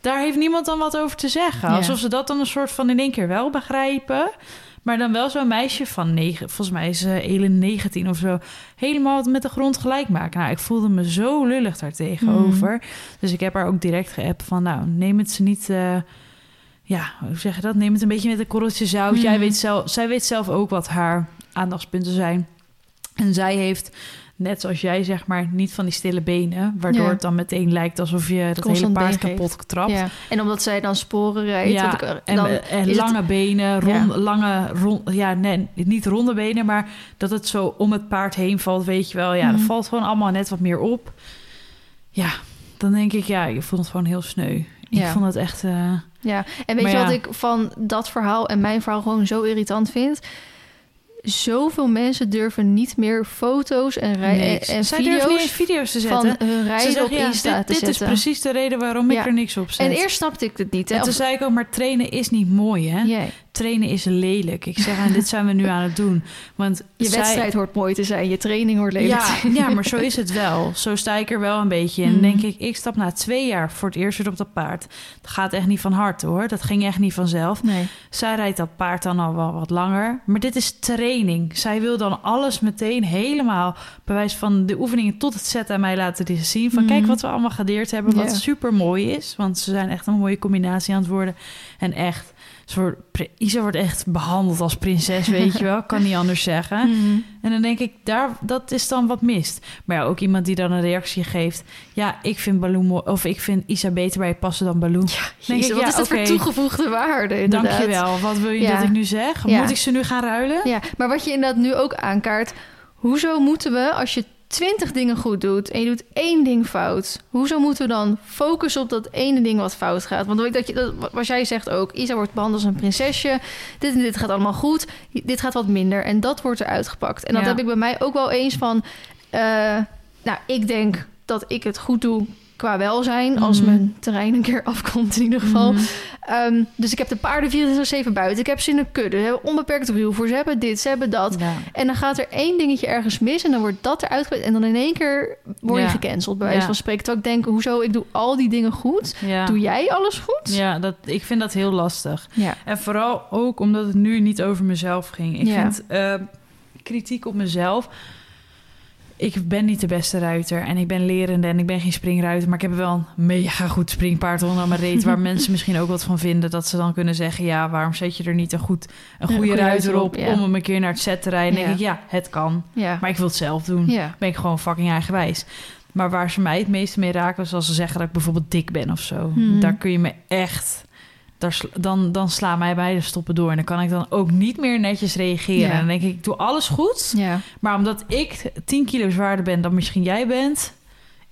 [SPEAKER 1] Daar heeft niemand dan wat over te zeggen.
[SPEAKER 2] Ja.
[SPEAKER 1] Alsof ze dat dan een soort van in één keer wel begrijpen. Maar dan wel zo'n meisje van negen, volgens mij is uh, Elin 19 of zo, helemaal met de grond gelijk maken. Nou, ik voelde me zo lullig daar tegenover.
[SPEAKER 2] Mhm.
[SPEAKER 1] Dus ik heb haar ook direct geappt van, nou, neem het ze niet. Uh, ja, hoe zeg je dat? Neem het een beetje met een korreltje zout.
[SPEAKER 2] Mhm.
[SPEAKER 1] Jij weet zelf, zij weet zelf ook wat haar aandachtspunten zijn. En zij heeft, net zoals jij zeg maar, niet van die stille benen. Waardoor
[SPEAKER 2] Ja.
[SPEAKER 1] het dan meteen lijkt alsof je dat
[SPEAKER 2] Constant
[SPEAKER 1] hele paard kapot trapt.
[SPEAKER 2] Ja. En omdat zij dan sporen rijdt.
[SPEAKER 1] Ja, en,
[SPEAKER 2] dan
[SPEAKER 1] en
[SPEAKER 2] is
[SPEAKER 1] lange
[SPEAKER 2] het-
[SPEAKER 1] benen, rond, lange, rond, ja, nee, niet ronde benen, maar dat het zo om het paard heen valt, weet je wel. Ja,
[SPEAKER 2] Mhm.
[SPEAKER 1] dat valt gewoon allemaal net wat meer op. Ja, dan denk ik, ja, ik vond het gewoon heel sneu. Ik
[SPEAKER 2] Ja.
[SPEAKER 1] vond het echt, eh,
[SPEAKER 2] Ja, en weet je wat ik van dat verhaal en mijn verhaal gewoon zo irritant vind? Zoveel mensen durven niet meer foto's en, rij-
[SPEAKER 1] niks.
[SPEAKER 2] en,
[SPEAKER 1] Zij niet
[SPEAKER 2] video's
[SPEAKER 1] video's te
[SPEAKER 2] van
[SPEAKER 1] zetten.
[SPEAKER 2] hun
[SPEAKER 1] Ze
[SPEAKER 2] rijden
[SPEAKER 1] zeggen,
[SPEAKER 2] op
[SPEAKER 1] ja,
[SPEAKER 2] Insta
[SPEAKER 1] dit,
[SPEAKER 2] te
[SPEAKER 1] dit is
[SPEAKER 2] zetten.
[SPEAKER 1] precies de reden waarom
[SPEAKER 2] Ja.
[SPEAKER 1] ik er niks op zet.
[SPEAKER 2] En eerst snapte ik het niet. Hè?
[SPEAKER 1] En toen
[SPEAKER 2] Of-
[SPEAKER 1] zei ik ook, maar trainen is niet mooi, hè? Trainen is lelijk. Ik zeg, en dit zijn we nu aan het doen. Want
[SPEAKER 2] Je
[SPEAKER 1] zij-
[SPEAKER 2] wedstrijd hoort mooi te zijn, je training hoort lelijk
[SPEAKER 1] ja, maar zo is het wel. Zo sta ik er wel een beetje in.
[SPEAKER 2] Hmm.
[SPEAKER 1] denk ik, ik stap na twee jaar voor het eerst weer op dat paard. Dat gaat echt niet van harte hoor. Dat ging echt niet vanzelf.
[SPEAKER 2] Nee.
[SPEAKER 1] Zij rijdt dat paard dan al wel wat langer. Maar dit is training. Zij wil dan alles meteen helemaal... bij wijze van de oefeningen tot het zetten aan mij laten zien. Van
[SPEAKER 2] Mhm.
[SPEAKER 1] kijk wat we allemaal geleerd hebben. Wat super mooi is. Want ze zijn echt een mooie combinatie aan het worden. En echt... Wordt, Isa wordt echt behandeld als prinses, weet je wel. Kan niet anders zeggen.
[SPEAKER 2] Mhm.
[SPEAKER 1] En dan denk ik, daar, dat is dan wat mist. Maar ja, ook iemand die dan een reactie geeft. Ja, ik vind Baloo mooi, of ik vind Isa beter bij je passen dan Baloo. Ik,
[SPEAKER 2] wat
[SPEAKER 1] ja,
[SPEAKER 2] is dat voor toegevoegde waarde inderdaad.
[SPEAKER 1] Dankjewel. Wat wil je
[SPEAKER 2] Ja.
[SPEAKER 1] dat ik nu zeg?
[SPEAKER 2] Ja.
[SPEAKER 1] Moet ik ze nu gaan ruilen?
[SPEAKER 2] Ja, maar wat je inderdaad nu ook aankaart... hoezo moeten we, als je twintig dingen goed doet... en je doet één ding fout... hoezo moeten we dan focussen op dat ene ding wat fout gaat? Want dat je, dat, wat jij zegt ook... Isa wordt behandeld als een prinsesje... dit en dit gaat allemaal goed, dit gaat wat minder... en dat wordt eruit gepakt. En dat
[SPEAKER 1] Ja.
[SPEAKER 2] heb ik bij mij ook wel eens van... eh, nou, ik denk dat ik het goed doe qua welzijn... als
[SPEAKER 1] Mhm.
[SPEAKER 2] mijn terrein een keer afkomt in ieder geval...
[SPEAKER 1] Mhm.
[SPEAKER 2] Ehm, dus ik heb de paarden 24-7 buiten. Ik heb ze in een kudde. Ze hebben onbeperkt ruwvoer. Ze hebben dit, ze hebben dat.
[SPEAKER 1] Ja.
[SPEAKER 2] En dan gaat er één dingetje ergens mis en dan wordt dat eruit gegooid. En dan in één keer word je
[SPEAKER 1] Ja.
[SPEAKER 2] gecanceld, bij wijze
[SPEAKER 1] Ja.
[SPEAKER 2] van spreken. Terwijl ik denk, hoezo, ik doe al die dingen goed. Doe jij alles goed?
[SPEAKER 1] Ja, dat, ik vind dat heel lastig.
[SPEAKER 2] Ja.
[SPEAKER 1] En vooral ook omdat het nu niet over mezelf ging. Ik
[SPEAKER 2] Ja.
[SPEAKER 1] vind eh, kritiek op mezelf. Ik ben niet de beste ruiter en ik ben lerende en ik ben geen springruiter. Maar ik heb wel een mega goed springpaard onder mijn reet. Waar mensen misschien ook wat van vinden. Dat ze dan kunnen zeggen: ja, waarom zet je er niet een, goed, een goede
[SPEAKER 2] goede
[SPEAKER 1] ruiter op
[SPEAKER 2] ja.
[SPEAKER 1] om hem een keer naar het set te rijden?
[SPEAKER 2] Ja.
[SPEAKER 1] denk ik: ja, het kan. Maar ik wil het zelf doen. Ben ik gewoon fucking eigenwijs. Maar waar ze mij het meeste mee raken, is als ze zeggen dat ik bijvoorbeeld dik ben of zo.
[SPEAKER 2] Hmm.
[SPEAKER 1] Daar kun je me echt. Daar dan, dan sla mij beide stoppen door. En dan kan ik dan ook niet meer netjes reageren.
[SPEAKER 2] Ja.
[SPEAKER 1] En dan denk ik, ik doe alles goed.
[SPEAKER 2] Ja.
[SPEAKER 1] Maar omdat ik 10 kilo zwaarder ben dan misschien jij bent,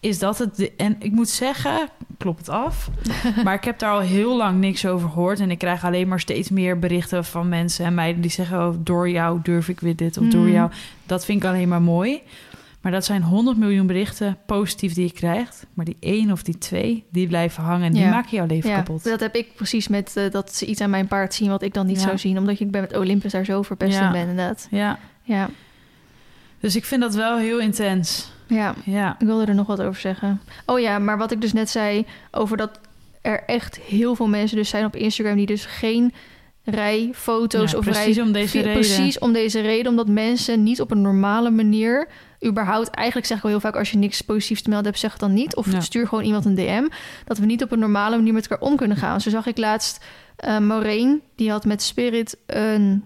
[SPEAKER 1] is dat het. En ik moet zeggen, klopt het af. maar ik heb daar al heel lang niks over gehoord. En ik krijg alleen maar steeds meer berichten van mensen en meiden die zeggen: oh, door jou durf ik weer dit of door
[SPEAKER 2] Hmm.
[SPEAKER 1] jou. Dat vind ik alleen maar mooi. Maar dat zijn 100 miljoen berichten positief die je krijgt. Maar die één of die twee, die blijven hangen en die
[SPEAKER 2] Ja.
[SPEAKER 1] maken jouw leven
[SPEAKER 2] Ja,
[SPEAKER 1] kapot.
[SPEAKER 2] dat heb ik precies met eh, dat ze iets aan mijn paard zien wat ik dan niet
[SPEAKER 1] Ja.
[SPEAKER 2] zou zien. Omdat ik ben met Olympus daar zo verpest in ben inderdaad.
[SPEAKER 1] Ja,
[SPEAKER 2] Ja.
[SPEAKER 1] dus ik vind dat wel heel intens.
[SPEAKER 2] ja,
[SPEAKER 1] Ja,
[SPEAKER 2] ik wilde er nog wat over zeggen. Oh ja, maar wat ik dus net zei over dat er echt heel veel mensen dus zijn op Instagram die dus geen rijfoto's
[SPEAKER 1] Ja,
[SPEAKER 2] of
[SPEAKER 1] precies
[SPEAKER 2] rij...
[SPEAKER 1] om deze reden.
[SPEAKER 2] Precies om deze reden, omdat mensen niet op een normale manier überhaupt, eigenlijk zeg ik wel heel vaak als je niks positiefs te melden hebt, zeg het dan niet. Of
[SPEAKER 1] Ja.
[SPEAKER 2] stuur gewoon iemand een DM. Dat we niet op een normale manier met elkaar om kunnen gaan. Zo zag ik laatst eh Maureen, die had met Spirit een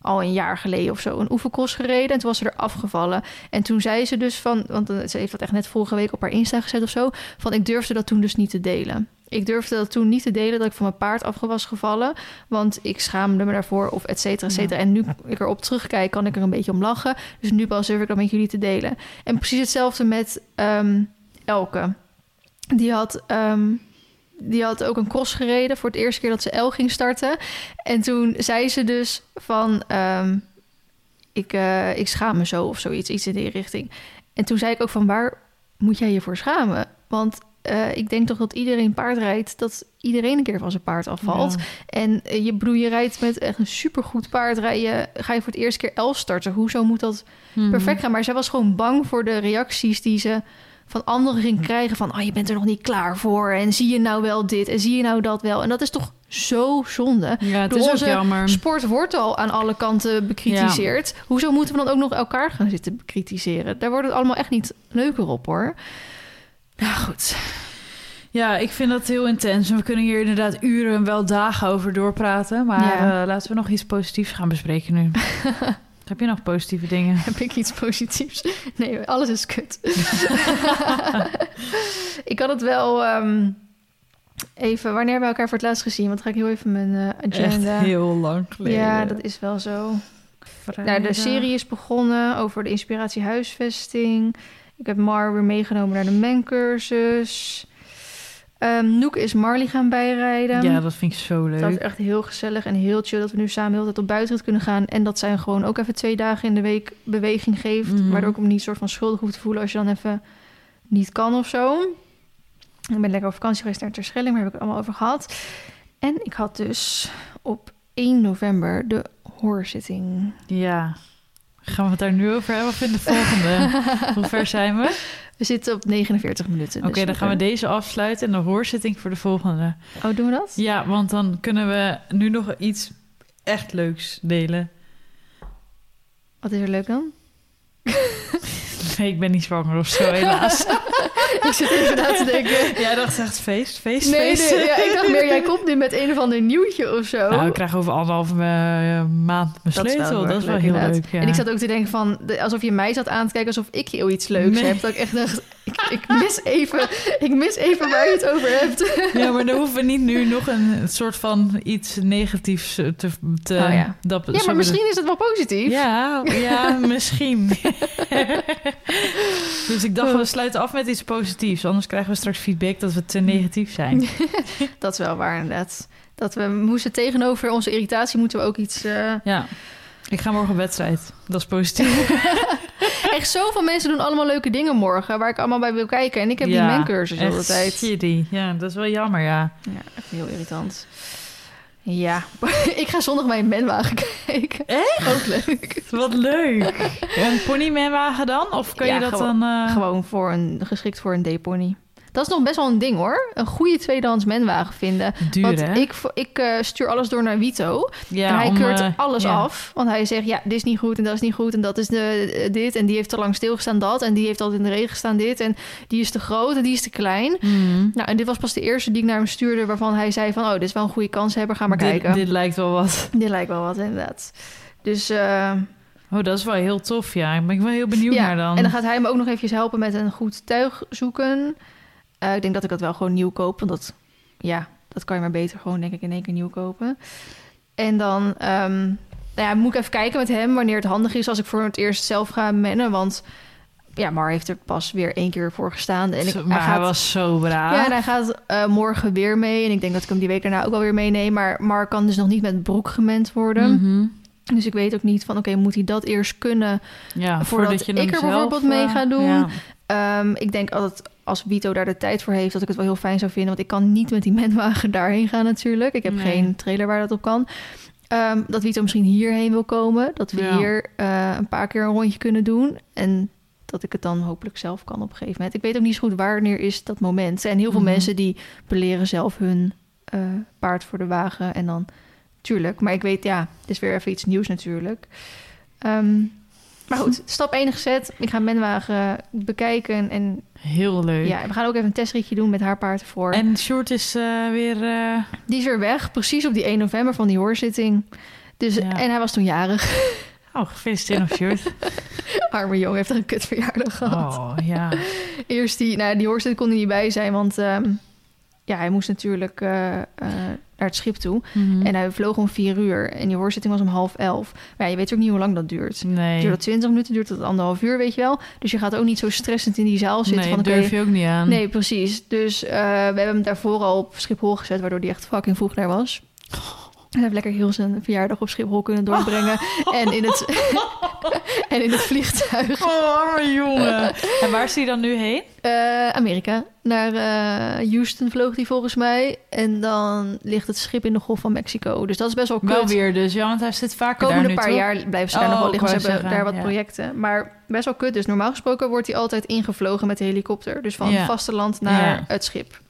[SPEAKER 2] al een jaar geleden of zo een oefencross gereden. En toen was ze er afgevallen. En toen zei ze dus van, want eh, ze heeft dat echt net vorige week op haar Insta gezet of zo, van ik durfde dat toen dus niet te delen. Ik durfde dat toen niet te delen dat ik van mijn paard af was gevallen. Want ik schaamde me daarvoor of et cetera, et cetera. En nu ik erop terugkijk, kan ik er een beetje om lachen. Dus nu pas durf ik dat met jullie te delen. En precies hetzelfde met ehm, Elke. Die had, ehm, die had ook een cross gereden voor het eerste keer dat ze L ging starten. En toen zei ze dus van... ehm, ik, eh, ik schaam me zo of zoiets, iets in die richting. En toen zei ik ook van, waar moet jij je voor schamen? Want eh, ik denk toch dat iedereen paard rijdt... dat iedereen een keer van zijn paard afvalt.
[SPEAKER 1] Ja.
[SPEAKER 2] En eh, je broer, je rijdt met echt een supergoed paard. Rij je, ga je voor het eerste keer elf starten. Hoezo moet dat
[SPEAKER 1] Mhm.
[SPEAKER 2] perfect gaan? Maar zij was gewoon bang voor de reacties die ze van anderen ging krijgen. Van, oh, je bent er nog niet klaar voor. En zie je nou wel dit? En zie je nou dat wel? En dat is toch zo zonde.
[SPEAKER 1] Ja, het
[SPEAKER 2] Door
[SPEAKER 1] is ook
[SPEAKER 2] onze
[SPEAKER 1] jammer.
[SPEAKER 2] Sport wordt al aan alle kanten bekritiseerd. Hoezo moeten we dan ook nog elkaar gaan zitten bekritiseren? Daar wordt het allemaal echt niet leuker op, hoor. Nou goed.
[SPEAKER 1] Ja, ik vind dat heel intens. En we kunnen hier inderdaad uren en wel dagen over doorpraten. Maar
[SPEAKER 2] Ja.
[SPEAKER 1] eh, laten we nog iets positiefs gaan bespreken nu. Heb je nog positieve dingen?
[SPEAKER 2] Heb ik iets positiefs? Nee, alles is kut. ik had het wel even... Even, wanneer hebben we elkaar voor het laatst gezien? Want ga ik heel even mijn eh, agenda.
[SPEAKER 1] Echt heel lang geleden.
[SPEAKER 2] ja, dat is wel zo. Nou, de serie is begonnen over de inspiratie huisvesting. Ik heb Mar weer meegenomen naar de mencursus. Ehm Noek is Marley gaan bijrijden.
[SPEAKER 1] Ja, dat vind ik zo leuk.
[SPEAKER 2] Dat is echt heel gezellig en heel chill dat we nu samen heel tijd op buitenrit kunnen gaan. En dat zij gewoon ook even twee dagen in de week beweging geeft.
[SPEAKER 1] Mhm.
[SPEAKER 2] Waardoor ik me niet soort van schuldig hoef te voelen als je dan even niet kan of zo. Ik ben lekker op vakantie geweest naar Terschelling, maar daar heb ik het allemaal over gehad. En ik had dus op 1 november de hoorzitting.
[SPEAKER 1] Ja. Gaan we het daar nu over hebben of in de volgende? Hoe ver zijn we?
[SPEAKER 2] We zitten op 49 minuten.
[SPEAKER 1] Oké,
[SPEAKER 2] dus
[SPEAKER 1] dan gaan we deze afsluiten en de hoorzitting voor de volgende.
[SPEAKER 2] Oh, doen we dat?
[SPEAKER 1] Ja, want dan kunnen we nu nog iets echt leuks delen.
[SPEAKER 2] Wat is er leuk dan?
[SPEAKER 1] Nee, ik ben niet zwanger of zo, helaas.
[SPEAKER 2] ik zit even na te denken.
[SPEAKER 1] Jij dacht echt feest, feest,
[SPEAKER 2] Nee,
[SPEAKER 1] feest.
[SPEAKER 2] nee ja, ik dacht meer, jij komt nu met een of ander nieuwtje of zo.
[SPEAKER 1] Nou, ik krijg over anderhalve eh, maand mijn
[SPEAKER 2] Dat is wel
[SPEAKER 1] sleutel. Dat is wel
[SPEAKER 2] leuk,
[SPEAKER 1] heel
[SPEAKER 2] inderdaad.
[SPEAKER 1] leuk. Ja.
[SPEAKER 2] En ik zat ook te denken van, alsof je mij zat aan te kijken alsof ik heel iets leuks
[SPEAKER 1] Nee.
[SPEAKER 2] heb. Dat ik echt dacht, ik, mis even, ik mis even waar je het over hebt.
[SPEAKER 1] Ja, maar dan hoeven we niet nu nog een soort van iets negatiefs te... te
[SPEAKER 2] Oh ja.
[SPEAKER 1] dat,
[SPEAKER 2] Ja, maar misschien is het wel positief.
[SPEAKER 1] Ja, ja, misschien. dus ik dacht, we sluiten af met iets positiefs. Anders krijgen we straks feedback dat we te negatief zijn.
[SPEAKER 2] Dat is wel waar inderdaad. Dat we moesten tegenover onze irritatie moeten we ook iets... eh,
[SPEAKER 1] Ja. Ik ga morgen op wedstrijd. Dat is positief.
[SPEAKER 2] Echt zoveel mensen doen allemaal leuke dingen morgen... waar ik allemaal bij wil kijken. En ik heb die mencursus de hele
[SPEAKER 1] echt
[SPEAKER 2] tijd.
[SPEAKER 1] shitty. Ja, dat is wel jammer, ja.
[SPEAKER 2] Ja, echt heel irritant. Ja, ik ga zondag mijn menwagen kijken.
[SPEAKER 1] Echt?
[SPEAKER 2] Ook leuk.
[SPEAKER 1] Wat leuk. Een ponymanwagen dan? Of kan
[SPEAKER 2] Ja,
[SPEAKER 1] je dat
[SPEAKER 2] gewoon-
[SPEAKER 1] dan... eh,
[SPEAKER 2] Gewoon voor een, geschikt voor een D-pony. Dat is nog best wel een ding hoor. Een goede tweedehands menwagen vinden.
[SPEAKER 1] Duur,
[SPEAKER 2] Want
[SPEAKER 1] hè?
[SPEAKER 2] ik, ik eh, stuur alles door naar Vito.
[SPEAKER 1] ja,
[SPEAKER 2] en hij
[SPEAKER 1] om,
[SPEAKER 2] keurt
[SPEAKER 1] eh,
[SPEAKER 2] alles
[SPEAKER 1] ja.
[SPEAKER 2] af. Want hij zegt, ja, dit is niet goed en dat is niet goed. En dat is de, eh, dit. En die heeft te lang stilgestaan dat. En die heeft altijd in de regen gestaan dit. En die is te groot en die is te klein.
[SPEAKER 1] Mhm.
[SPEAKER 2] Nou, en dit was pas de eerste die ik naar hem stuurde... waarvan hij zei van, oh, dit is wel een goede kans hebben. Ga maar
[SPEAKER 1] dit,
[SPEAKER 2] kijken.
[SPEAKER 1] Dit lijkt wel wat.
[SPEAKER 2] Dit lijkt wel wat, inderdaad. Dus eh,
[SPEAKER 1] Oh, dat is wel heel tof, ja. Ik ben wel heel benieuwd
[SPEAKER 2] ja,
[SPEAKER 1] naar dan.
[SPEAKER 2] en dan gaat hij me ook nog eventjes helpen met een goed tuig zoeken. Eh, ik denk dat ik dat wel gewoon nieuw koop, want dat, ja, dat kan je maar beter gewoon denk ik in één keer nieuw kopen. En dan ehm, nou ja, moet ik even kijken met hem wanneer het handig is als ik voor het eerst zelf ga mennen, want ja, Mar heeft er pas weer één keer voor gestaan. En ik,
[SPEAKER 1] maar hij,
[SPEAKER 2] gaat,
[SPEAKER 1] was zo braaf.
[SPEAKER 2] ja, en hij gaat eh, morgen weer mee. En ik denk dat ik hem die week daarna ook wel weer meeneem. Maar Mar kan dus nog niet met broek gemend worden.
[SPEAKER 1] Mhm.
[SPEAKER 2] Dus ik weet ook niet van, oké, moet hij dat eerst kunnen?
[SPEAKER 1] Ja,
[SPEAKER 2] Voordat
[SPEAKER 1] je
[SPEAKER 2] ik er
[SPEAKER 1] zelf,
[SPEAKER 2] bijvoorbeeld mee
[SPEAKER 1] eh,
[SPEAKER 2] ga doen.
[SPEAKER 1] ja.
[SPEAKER 2] Ehm, ik denk altijd als Vito daar de tijd voor heeft, dat ik het wel heel fijn zou vinden. Want ik kan niet met die menwagen daarheen gaan natuurlijk. Ik heb
[SPEAKER 1] Nee.
[SPEAKER 2] geen trailer waar dat op kan. Ehm, dat Vito misschien hierheen wil komen. Dat we
[SPEAKER 1] Ja.
[SPEAKER 2] hier eh, een paar keer een rondje kunnen doen. En dat ik het dan hopelijk zelf kan op een gegeven moment. Ik weet ook niet zo goed wanneer is dat moment. En heel veel
[SPEAKER 1] Mhm.
[SPEAKER 2] mensen die beleren zelf hun eh, paard voor de wagen. En dan, tuurlijk. Maar ik weet, ja, het is weer even iets nieuws natuurlijk. Ehm, maar goed, stap 1 gezet. Ik ga menwagen bekijken. En
[SPEAKER 1] Heel leuk.
[SPEAKER 2] ja, we gaan ook even een testritje doen met haar paard ervoor.
[SPEAKER 1] En Short is eh, weer... eh,
[SPEAKER 2] Die is weer weg, precies op die 1 november van die hoorzitting. Dus,
[SPEAKER 1] Ja.
[SPEAKER 2] En hij was toen jarig.
[SPEAKER 1] Oh, gefeliciteerd nog, Short.
[SPEAKER 2] Arme jongen heeft er een kutverjaardag gehad.
[SPEAKER 1] Oh, ja.
[SPEAKER 2] Eerst die, nou, die hoorzitting kon hij niet bij zijn, want ehm, ja, hij moest natuurlijk eh, naar het schip toe.
[SPEAKER 1] Mhm.
[SPEAKER 2] En hij vloog om vier uur en die hoorzitting was om half elf. Maar ja, je weet ook niet hoe lang dat duurt.
[SPEAKER 1] Nee.
[SPEAKER 2] Duurt dat 20 minuten, duurt dat anderhalf uur, weet je wel. Dus je gaat ook niet zo stressend in die zaal zitten.
[SPEAKER 1] nee,
[SPEAKER 2] van,
[SPEAKER 1] durf je ook niet aan.
[SPEAKER 2] Nee, precies. Dus eh, we hebben hem daarvoor al op Schiphol gezet, waardoor hij echt fucking vroeg daar was. Hij heeft lekker heel zijn verjaardag op Schiphol kunnen doorbrengen. En, in het, en in het vliegtuig.
[SPEAKER 1] Oh, arme jongen. en waar is hij dan nu heen?
[SPEAKER 2] Eh, Amerika. Naar eh, Houston vloog hij volgens mij. En dan ligt het schip in de Golf van Mexico. Dus dat is best wel kut.
[SPEAKER 1] Wel weer dus, ja, want hij zit vaker
[SPEAKER 2] komende
[SPEAKER 1] daar nu,
[SPEAKER 2] paar jaar blijven ze daar
[SPEAKER 1] Oh,
[SPEAKER 2] nog wel liggen. Ze hebben
[SPEAKER 1] zeggen,
[SPEAKER 2] daar wat
[SPEAKER 1] ja.
[SPEAKER 2] projecten. Maar best wel kut. Dus normaal gesproken wordt hij altijd ingevlogen met de helikopter. Dus van
[SPEAKER 1] Ja.
[SPEAKER 2] het vasteland naar
[SPEAKER 1] Ja.
[SPEAKER 2] het schip.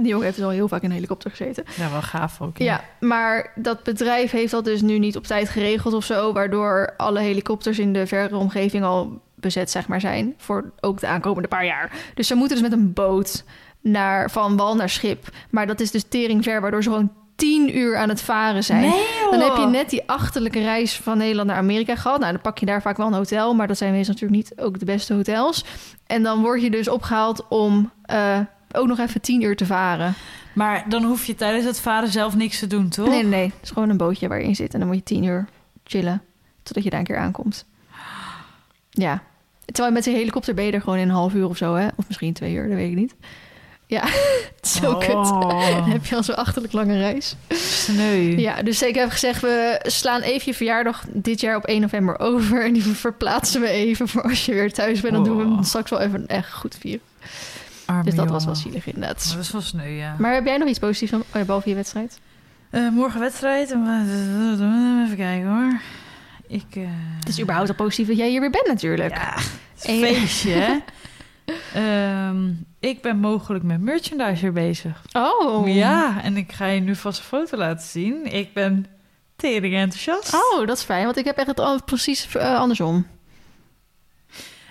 [SPEAKER 2] Die jongen heeft dus al heel vaak in een helikopter gezeten.
[SPEAKER 1] Ja, wel gaaf ook.
[SPEAKER 2] Ja, maar dat bedrijf heeft dat dus nu niet op tijd geregeld of zo, waardoor alle helikopters in de verre omgeving al bezet zeg maar zijn voor ook de aankomende paar jaar. Dus ze moeten dus met een boot naar van wal naar schip, maar dat is dus tering ver, waardoor ze gewoon tien uur aan het varen zijn.
[SPEAKER 1] Nee.
[SPEAKER 2] Dan heb je net die achterlijke reis van Nederland naar Amerika gehad. Nou, dan pak je daar vaak wel een hotel, maar dat zijn meestal natuurlijk niet ook de beste hotels. En dan word je dus opgehaald om eh, ook nog even tien uur te varen.
[SPEAKER 1] Maar dan hoef je tijdens het varen zelf niks te doen, toch?
[SPEAKER 2] Nee, nee, nee. Het is gewoon een bootje waar je in zit. En dan moet je tien uur chillen. Totdat je daar een keer aankomt. Ja. Terwijl met een helikopter ben je er gewoon in een half uur of zo, hè? Of misschien twee uur, dat weet ik niet. Ja, zo kut.
[SPEAKER 1] Oh.
[SPEAKER 2] Dan heb je al zo'n achterlijk lange reis.
[SPEAKER 1] Sneu.
[SPEAKER 2] Ja, dus ik heb gezegd, we slaan even je verjaardag dit jaar op 1 november over. En die verplaatsen we even voor als je weer thuis bent. Dan doen we hem
[SPEAKER 1] Oh.
[SPEAKER 2] straks wel even echt goed vieren.
[SPEAKER 1] Arme
[SPEAKER 2] Dus dat was wel zielig inderdaad.
[SPEAKER 1] Dat is wel sneu, ja.
[SPEAKER 2] Maar heb jij nog iets positiefs van, oh ja, behalve je wedstrijd?
[SPEAKER 1] Eh, morgen wedstrijd. Even kijken hoor. Ik, eh,
[SPEAKER 2] Het is überhaupt al positief dat jij hier weer bent natuurlijk.
[SPEAKER 1] Ja, een
[SPEAKER 2] je-
[SPEAKER 1] feestje, hè? Ehm, ik ben mogelijk met merchandise weer bezig.
[SPEAKER 2] Oh.
[SPEAKER 1] Ja, en ik ga je nu vast een foto laten zien. Ik ben tering enthousiast.
[SPEAKER 2] Oh, dat is fijn, want ik heb echt het precies eh, andersom.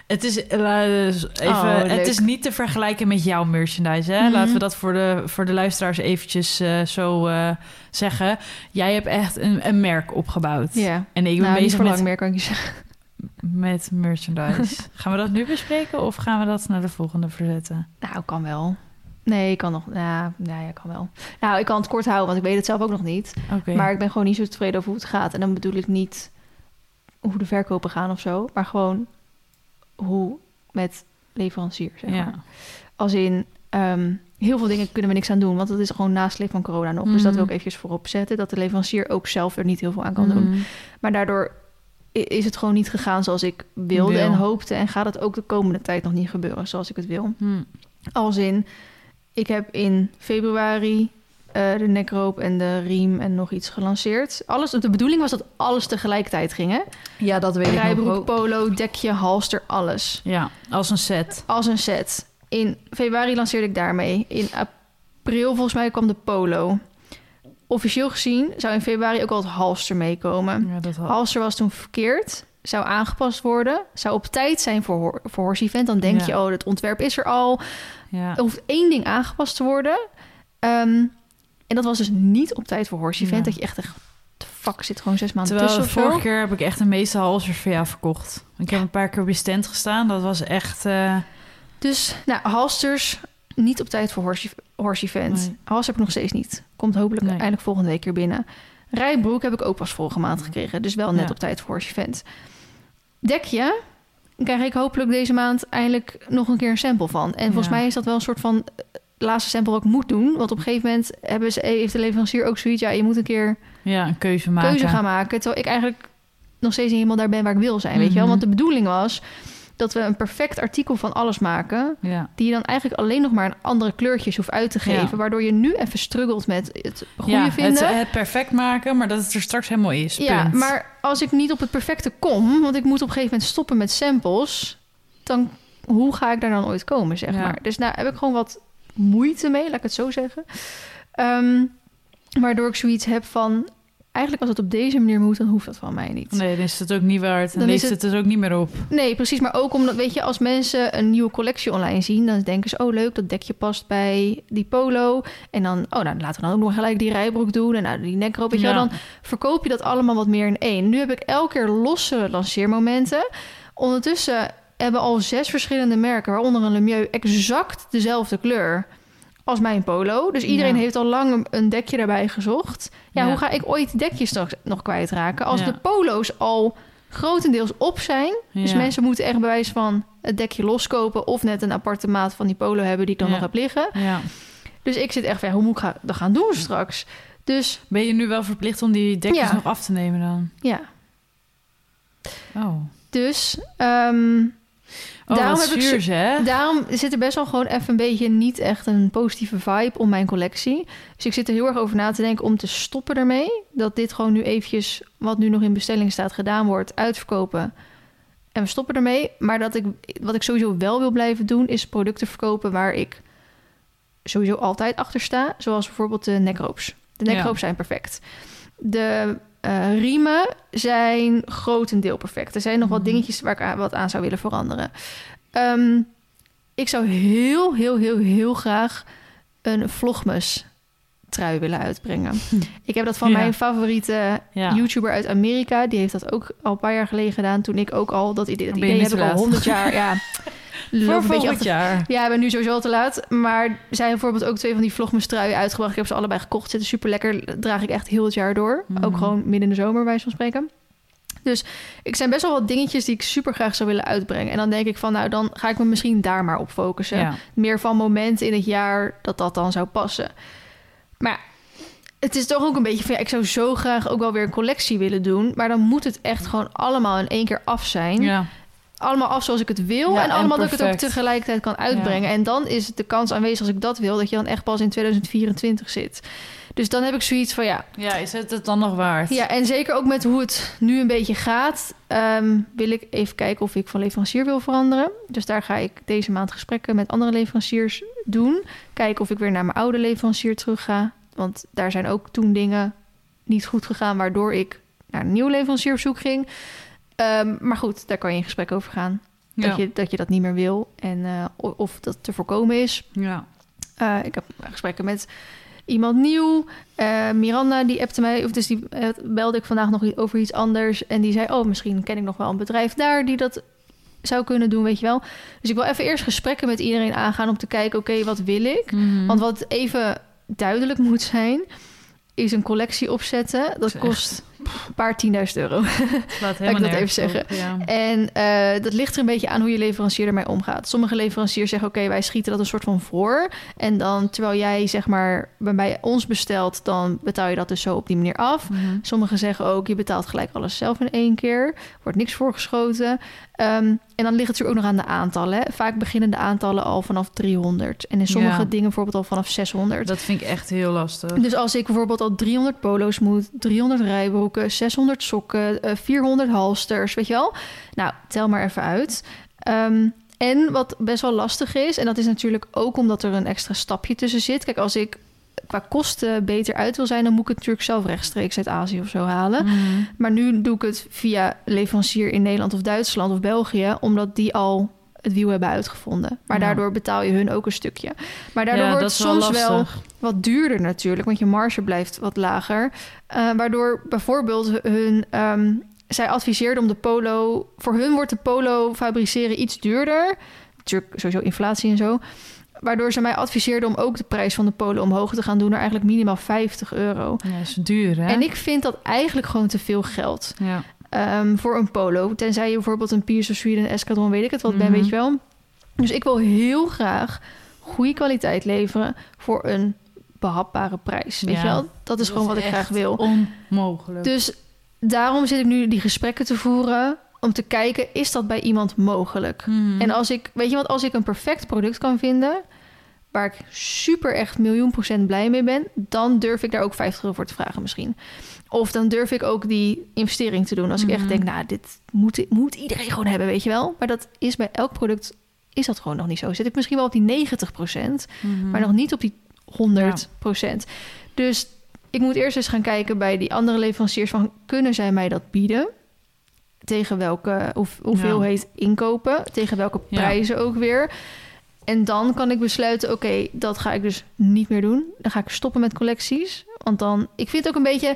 [SPEAKER 1] Het is, eh, even,
[SPEAKER 2] Oh,
[SPEAKER 1] het is niet te vergelijken met jouw merchandise. Hè?
[SPEAKER 2] Mhm.
[SPEAKER 1] Laten we dat voor de, voor de luisteraars eventjes eh, zo eh, zeggen. Jij hebt echt een, een merk opgebouwd.
[SPEAKER 2] Ja.
[SPEAKER 1] En ik ben
[SPEAKER 2] nou, niet
[SPEAKER 1] bezig
[SPEAKER 2] lang
[SPEAKER 1] met,
[SPEAKER 2] meer, kan ik je zeggen.
[SPEAKER 1] met merchandise. gaan we dat nu bespreken of gaan we dat naar de volgende verzetten?
[SPEAKER 2] Nou, kan wel. Nee, ik kan nog. Ja, nou ja, kan wel. Nou, ik kan het kort houden, want ik weet het zelf ook nog niet. Maar ik ben gewoon niet zo tevreden over hoe het gaat. En dan bedoel ik niet hoe de verkopen gaan of zo, maar gewoon hoe met leverancier, zeg
[SPEAKER 1] ja.
[SPEAKER 2] maar. Als in, ehm, heel veel dingen kunnen we niks aan doen, want het is gewoon nasleep van corona nog. Dus
[SPEAKER 1] Mhm.
[SPEAKER 2] dat wil ik eventjes voorop zetten, dat de leverancier ook zelf er niet heel veel aan kan doen.
[SPEAKER 1] Mhm.
[SPEAKER 2] Maar daardoor is het gewoon niet gegaan zoals ik wilde
[SPEAKER 1] Wil.
[SPEAKER 2] en hoopte. En gaat het ook de komende tijd nog niet gebeuren zoals ik het wil.
[SPEAKER 1] Hm.
[SPEAKER 2] Als in, ik heb in februari eh, de nekroop en de riem en nog iets gelanceerd. Alles, de bedoeling was dat alles tegelijkertijd ging, hè?
[SPEAKER 1] Ja, dat weet ik ook.
[SPEAKER 2] polo, dekje, halster, alles.
[SPEAKER 1] Ja, als een set.
[SPEAKER 2] Als een set. In februari lanceerde ik daarmee. In april volgens mij kwam de polo. Officieel gezien zou in februari ook al het halster meekomen.
[SPEAKER 1] Ja, dat had...
[SPEAKER 2] Halster was toen verkeerd. Zou aangepast worden. Zou op tijd zijn voor, voor Horse Event. Dan denk
[SPEAKER 1] Ja.
[SPEAKER 2] je, oh, het ontwerp is er al.
[SPEAKER 1] Ja.
[SPEAKER 2] Er hoeft één ding aangepast te worden. Ehm, en dat was dus niet op tijd voor Horse Event.
[SPEAKER 1] Ja.
[SPEAKER 2] Dat je echt echt... De fuck, zit gewoon zes maanden
[SPEAKER 1] Terwijl
[SPEAKER 2] tussen
[SPEAKER 1] vorige keer heb ik echt de meeste halsers voor jou verkocht. Ik heb een paar keer op je stand gestaan. Dat was echt... eh,
[SPEAKER 2] Dus, nou, halsters niet op tijd voor Horse, horse Event.
[SPEAKER 1] Nee.
[SPEAKER 2] Heb ik nog steeds niet. Komt hopelijk
[SPEAKER 1] Nee.
[SPEAKER 2] eindelijk volgende week weer binnen. Rijbroek heb ik ook pas vorige maand gekregen. Dus wel net
[SPEAKER 1] Ja.
[SPEAKER 2] op tijd voor Horse Event. Dekje krijg ik hopelijk deze maand eindelijk nog een keer een sample van. En volgens
[SPEAKER 1] Ja.
[SPEAKER 2] mij is dat wel een soort van laatste sample ik moet doen. Want op een gegeven moment hebben ze, heeft de leverancier ook zoiets... ja, je moet een keer
[SPEAKER 1] ja, een keuze maken.
[SPEAKER 2] keuze gaan maken. Terwijl ik eigenlijk nog steeds niet helemaal daar ben waar ik wil zijn, weet je wel.
[SPEAKER 1] Mhm.
[SPEAKER 2] Want de bedoeling was dat we een perfect artikel van alles maken...
[SPEAKER 1] Ja.
[SPEAKER 2] die je dan eigenlijk alleen nog maar een andere kleurtjes hoeft uit te geven...
[SPEAKER 1] Ja.
[SPEAKER 2] waardoor je nu even struggelt met het goede
[SPEAKER 1] ja,
[SPEAKER 2] vinden.
[SPEAKER 1] Het, het perfect maken, maar dat het er straks helemaal is.
[SPEAKER 2] ja,
[SPEAKER 1] punt.
[SPEAKER 2] maar als ik niet op het perfecte kom... want ik moet op een gegeven moment stoppen met samples... dan hoe ga ik daar dan ooit komen, zeg
[SPEAKER 1] Ja.
[SPEAKER 2] maar. Dus daar heb ik gewoon wat moeite mee, laat ik het zo zeggen. Ehm, waardoor ik zoiets heb van... eigenlijk als het op deze manier moet, dan hoeft dat van mij niet.
[SPEAKER 1] Nee, dan is het ook niet waard. Dan,
[SPEAKER 2] Dan
[SPEAKER 1] het, er ook niet meer op.
[SPEAKER 2] Nee, precies. Maar ook omdat, weet je, als mensen een nieuwe collectie online zien, dan denken ze, oh leuk, dat dekje past bij die polo. En dan, oh nou, laten we dan ook nog gelijk die rijbroek doen en nou, die nekroop.
[SPEAKER 1] Ja.
[SPEAKER 2] dan verkoop je dat allemaal wat meer in één. Nu heb ik elke keer losse lanceermomenten. Ondertussen hebben al zes verschillende merken, waaronder een Lemieux, exact dezelfde kleur als mijn polo. Dus iedereen
[SPEAKER 1] Ja.
[SPEAKER 2] heeft al lang een- dekje daarbij gezocht. Ja,
[SPEAKER 1] Ja.
[SPEAKER 2] hoe ga ik ooit dekjes straks nog kwijtraken als
[SPEAKER 1] Ja.
[SPEAKER 2] de polo's al grotendeels op zijn? Dus mensen moeten echt bewijs van het dekje loskopen... of net een aparte maat van die polo hebben die ik dan nog heb liggen.
[SPEAKER 1] Ja.
[SPEAKER 2] Dus ik zit echt van, hoe moet ik dat gaan doen straks? Dus
[SPEAKER 1] Ben je nu wel verplicht om die dekjes nog af te nemen dan?
[SPEAKER 2] ja,
[SPEAKER 1] Oh,
[SPEAKER 2] dus... ehm,
[SPEAKER 1] oh
[SPEAKER 2] Daarom heb ik
[SPEAKER 1] hè?
[SPEAKER 2] Daarom zit er best wel gewoon even een beetje niet echt een positieve vibe om mijn collectie. Dus ik zit er heel erg over na te denken om te stoppen ermee. Dat dit gewoon nu eventjes, wat nu nog in bestelling staat, gedaan wordt, uitverkopen. En we stoppen ermee. Maar dat ik, wat ik sowieso wel wil blijven doen, is producten verkopen waar ik sowieso altijd achter sta. Zoals bijvoorbeeld de nekroop's. De
[SPEAKER 1] Ja.
[SPEAKER 2] nekroop's zijn perfect. De eh, riemen zijn grotendeel perfect. Er zijn nog wat
[SPEAKER 1] Mhm.
[SPEAKER 2] dingetjes waar ik aan- wat aan zou willen veranderen. Ehm, ik zou heel, heel, heel, heel graag een vlogmas trui willen uitbrengen. Ik heb dat van
[SPEAKER 1] Ja.
[SPEAKER 2] mijn favoriete
[SPEAKER 1] Ja.
[SPEAKER 2] YouTuber uit Amerika. Die heeft dat ook al een paar jaar geleden gedaan. Toen ik ook al dat idee, dat idee heb ik al honderd jaar. Ja,
[SPEAKER 1] Voor volgend
[SPEAKER 2] achter-
[SPEAKER 1] jaar.
[SPEAKER 2] ja, ik ben nu sowieso al te laat. Maar zij hebben bijvoorbeeld ook twee van die vlogmastruien uitgebracht. Ik heb ze allebei gekocht. Zitten super lekker. Draag ik echt heel het jaar door.
[SPEAKER 1] Mhm.
[SPEAKER 2] Ook gewoon midden in de zomer, bij van spreken. Dus ik zijn best wel wat dingetjes die ik super graag zou willen uitbrengen. En dan denk ik van, nou, dan ga ik me misschien daar maar op focussen.
[SPEAKER 1] Ja.
[SPEAKER 2] Meer van momenten in het jaar dat dat dan zou passen. Maar het is toch ook een beetje van, ja, ik zou zo graag ook wel weer een collectie willen doen. Maar dan moet het echt gewoon allemaal in één keer af zijn
[SPEAKER 1] ja.
[SPEAKER 2] Allemaal af zoals ik het wil.
[SPEAKER 1] Ja,
[SPEAKER 2] en
[SPEAKER 1] en
[SPEAKER 2] allemaal dat ik het ook tegelijkertijd kan uitbrengen. En dan is de kans aanwezig als ik dat wil, dat je dan echt pas in 2024 zit. Dus dan heb ik zoiets van ja.
[SPEAKER 1] Ja, is het het dan nog waard?
[SPEAKER 2] Ja, en zeker ook met hoe het nu een beetje gaat, ehm, wil ik even kijken of ik van leverancier wil veranderen. Dus daar ga ik deze maand gesprekken met andere leveranciers doen. Kijken of ik weer naar mijn oude leverancier terug ga. Want daar zijn ook toen dingen niet goed gegaan, waardoor ik naar een nieuwe leverancier op zoek ging. Ehm, maar goed, daar kan je in gesprek over gaan. Dat, je, dat je dat niet meer wil en eh, of dat te voorkomen is.
[SPEAKER 1] Ja.
[SPEAKER 2] Eh, ik heb gesprekken met iemand nieuw. Eh, Miranda, die appte mij, of dus die belde ik vandaag nog over iets anders. En die zei, oh, misschien ken ik nog wel een bedrijf daar die dat zou kunnen doen, weet je wel. Dus ik wil even eerst gesprekken met iedereen aangaan om te kijken, oké, wat wil ik?
[SPEAKER 1] Mhm.
[SPEAKER 2] Want wat even duidelijk moet zijn, is een collectie opzetten. Dat kost een paar tienduizend euro.
[SPEAKER 1] Laat
[SPEAKER 2] ik dat even
[SPEAKER 1] op, Ja.
[SPEAKER 2] En eh, dat ligt er een beetje aan hoe je leverancier ermee omgaat. Sommige leveranciers zeggen: Oké, wij schieten dat een soort van voor. En dan terwijl jij zeg maar bij- bij ons bestelt, dan betaal je dat dus zo op die manier af.
[SPEAKER 1] Mhm.
[SPEAKER 2] Sommigen zeggen ook: je betaalt gelijk alles zelf in één keer. Wordt niks voorgeschoten. Ehm, en dan ligt het natuurlijk ook nog aan de aantallen. Hè. Vaak beginnen de aantallen al vanaf 300. En in sommige
[SPEAKER 1] Ja.
[SPEAKER 2] dingen bijvoorbeeld al vanaf 600.
[SPEAKER 1] Dat vind ik echt heel lastig.
[SPEAKER 2] Dus als ik bijvoorbeeld al 300 polo's moet, 300 rijbroeken, 600 sokken, eh, 400 halsters, weet je wel? Nou, tel maar even uit. Ehm, en wat best wel lastig is, en dat is natuurlijk ook omdat er een extra stapje tussen zit. Kijk, als ik qua kosten beter uit wil zijn, dan moet ik het natuurlijk zelf rechtstreeks uit Azië of zo halen.
[SPEAKER 1] Mhm.
[SPEAKER 2] Maar nu doe ik het via leverancier in Nederland of Duitsland of België, omdat die al het wiel hebben uitgevonden. Maar
[SPEAKER 1] Ja.
[SPEAKER 2] daardoor betaal je hun ook een stukje. Maar daardoor
[SPEAKER 1] ja,
[SPEAKER 2] wordt het
[SPEAKER 1] wel
[SPEAKER 2] soms wel wat duurder natuurlijk, want je marge blijft wat lager. Eh, waardoor bijvoorbeeld hun, ehm, zij adviseerden om de polo, voor hun wordt de polo fabriceren iets duurder. Natuurlijk sowieso inflatie en zo. Waardoor ze mij adviseerden om ook de prijs van de polo omhoog te gaan doen naar eigenlijk minimaal 50 euro.
[SPEAKER 1] Ja, is duur, hè?
[SPEAKER 2] En ik vind dat eigenlijk gewoon te veel geld
[SPEAKER 1] Ja.
[SPEAKER 2] ehm, voor een polo. Tenzij je bijvoorbeeld een Piers of Sweden Escadron, weet ik het wat, ben,
[SPEAKER 1] Mhm.
[SPEAKER 2] weet je wel. Dus ik wil heel graag goede kwaliteit leveren voor een behapbare prijs. Weet
[SPEAKER 1] Ja,
[SPEAKER 2] je wel? Dat is gewoon wat ik graag wil.
[SPEAKER 1] Onmogelijk.
[SPEAKER 2] Dus daarom zit ik nu die gesprekken te voeren om te kijken, is dat bij iemand mogelijk?
[SPEAKER 1] Mhm.
[SPEAKER 2] En als ik, weet je wat, als ik een perfect product kan vinden, waar ik super echt miljoen procent blij mee ben, dan durf ik daar ook 50 euro voor te vragen misschien. Of dan durf ik ook die investering te doen. Als ik echt denk, nou, dit moet, moet iedereen gewoon hebben, weet je wel. Maar dat is bij elk product, is dat gewoon nog niet zo. Zit ik misschien wel op die 90 procent,
[SPEAKER 1] Mhm.
[SPEAKER 2] maar nog niet op die 100 procent. Dus ik moet eerst eens gaan kijken bij die andere leveranciers van, kunnen zij mij dat bieden? Tegen welke hoe, hoeveelheid inkopen? Tegen welke
[SPEAKER 1] Ja.
[SPEAKER 2] prijzen ook weer? En dan kan ik besluiten, oké, dat ga ik dus niet meer doen. Dan ga ik stoppen met collecties. Want dan, ik vind ook een beetje,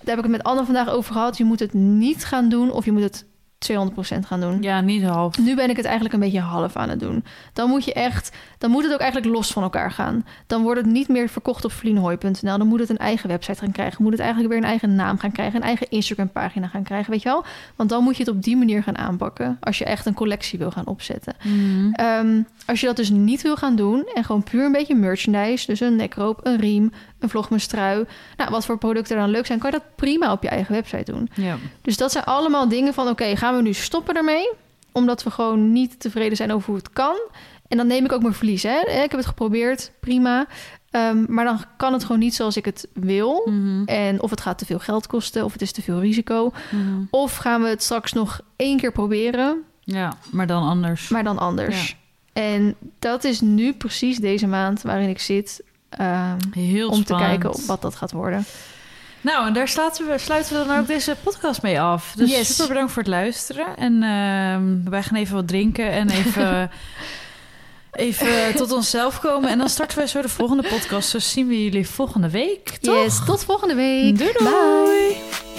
[SPEAKER 2] daar heb ik het met Anne vandaag over gehad. Je moet het niet gaan doen of je moet het 200% gaan doen.
[SPEAKER 1] Ja, niet half.
[SPEAKER 2] Nu ben ik het eigenlijk een beetje half aan het doen. Dan moet je echt, dan moet het ook eigenlijk los van elkaar gaan. Dan wordt het niet meer verkocht op vlienhooi.nl. Dan moet het een eigen website gaan krijgen. Moet het eigenlijk weer een eigen naam gaan krijgen, een eigen Instagram pagina gaan krijgen, weet je wel? Want dan moet je het op die manier gaan aanpakken als je echt een collectie wil gaan opzetten.
[SPEAKER 1] Mhm.
[SPEAKER 2] Ehm, als je dat dus niet wil gaan doen en gewoon puur een beetje merchandise, dus een nekroop, een riem, een vlogmestrui, nou wat voor producten dan leuk zijn, kan je dat prima op je eigen website doen.
[SPEAKER 1] Ja.
[SPEAKER 2] Dus dat zijn allemaal dingen van: oké, gaan we nu stoppen ermee? Omdat we gewoon niet tevreden zijn over hoe het kan. En dan neem ik ook mijn verlies. Hè? Ik heb het geprobeerd, prima. Ehm, maar dan kan het gewoon niet zoals ik het wil.
[SPEAKER 1] Mhm.
[SPEAKER 2] En of het gaat te veel geld kosten, of het is te veel risico.
[SPEAKER 1] Mhm.
[SPEAKER 2] Of gaan we het straks nog één keer proberen,
[SPEAKER 1] Ja, maar dan anders.
[SPEAKER 2] maar dan anders. En dat is nu precies deze maand waarin ik zit. Ehm,
[SPEAKER 1] Heel
[SPEAKER 2] om te kijken wat dat gaat worden.
[SPEAKER 1] Nou, en daar sluiten we, sluiten we dan ook deze podcast mee af. Dus
[SPEAKER 2] Yes.
[SPEAKER 1] super bedankt voor het luisteren. En ehm, wij gaan even wat drinken en even, even tot onszelf komen. En dan starten we zo de volgende podcast. Dus zien we jullie volgende week, toch?
[SPEAKER 2] Yes, tot volgende week.
[SPEAKER 1] Doei doei!
[SPEAKER 2] Bye.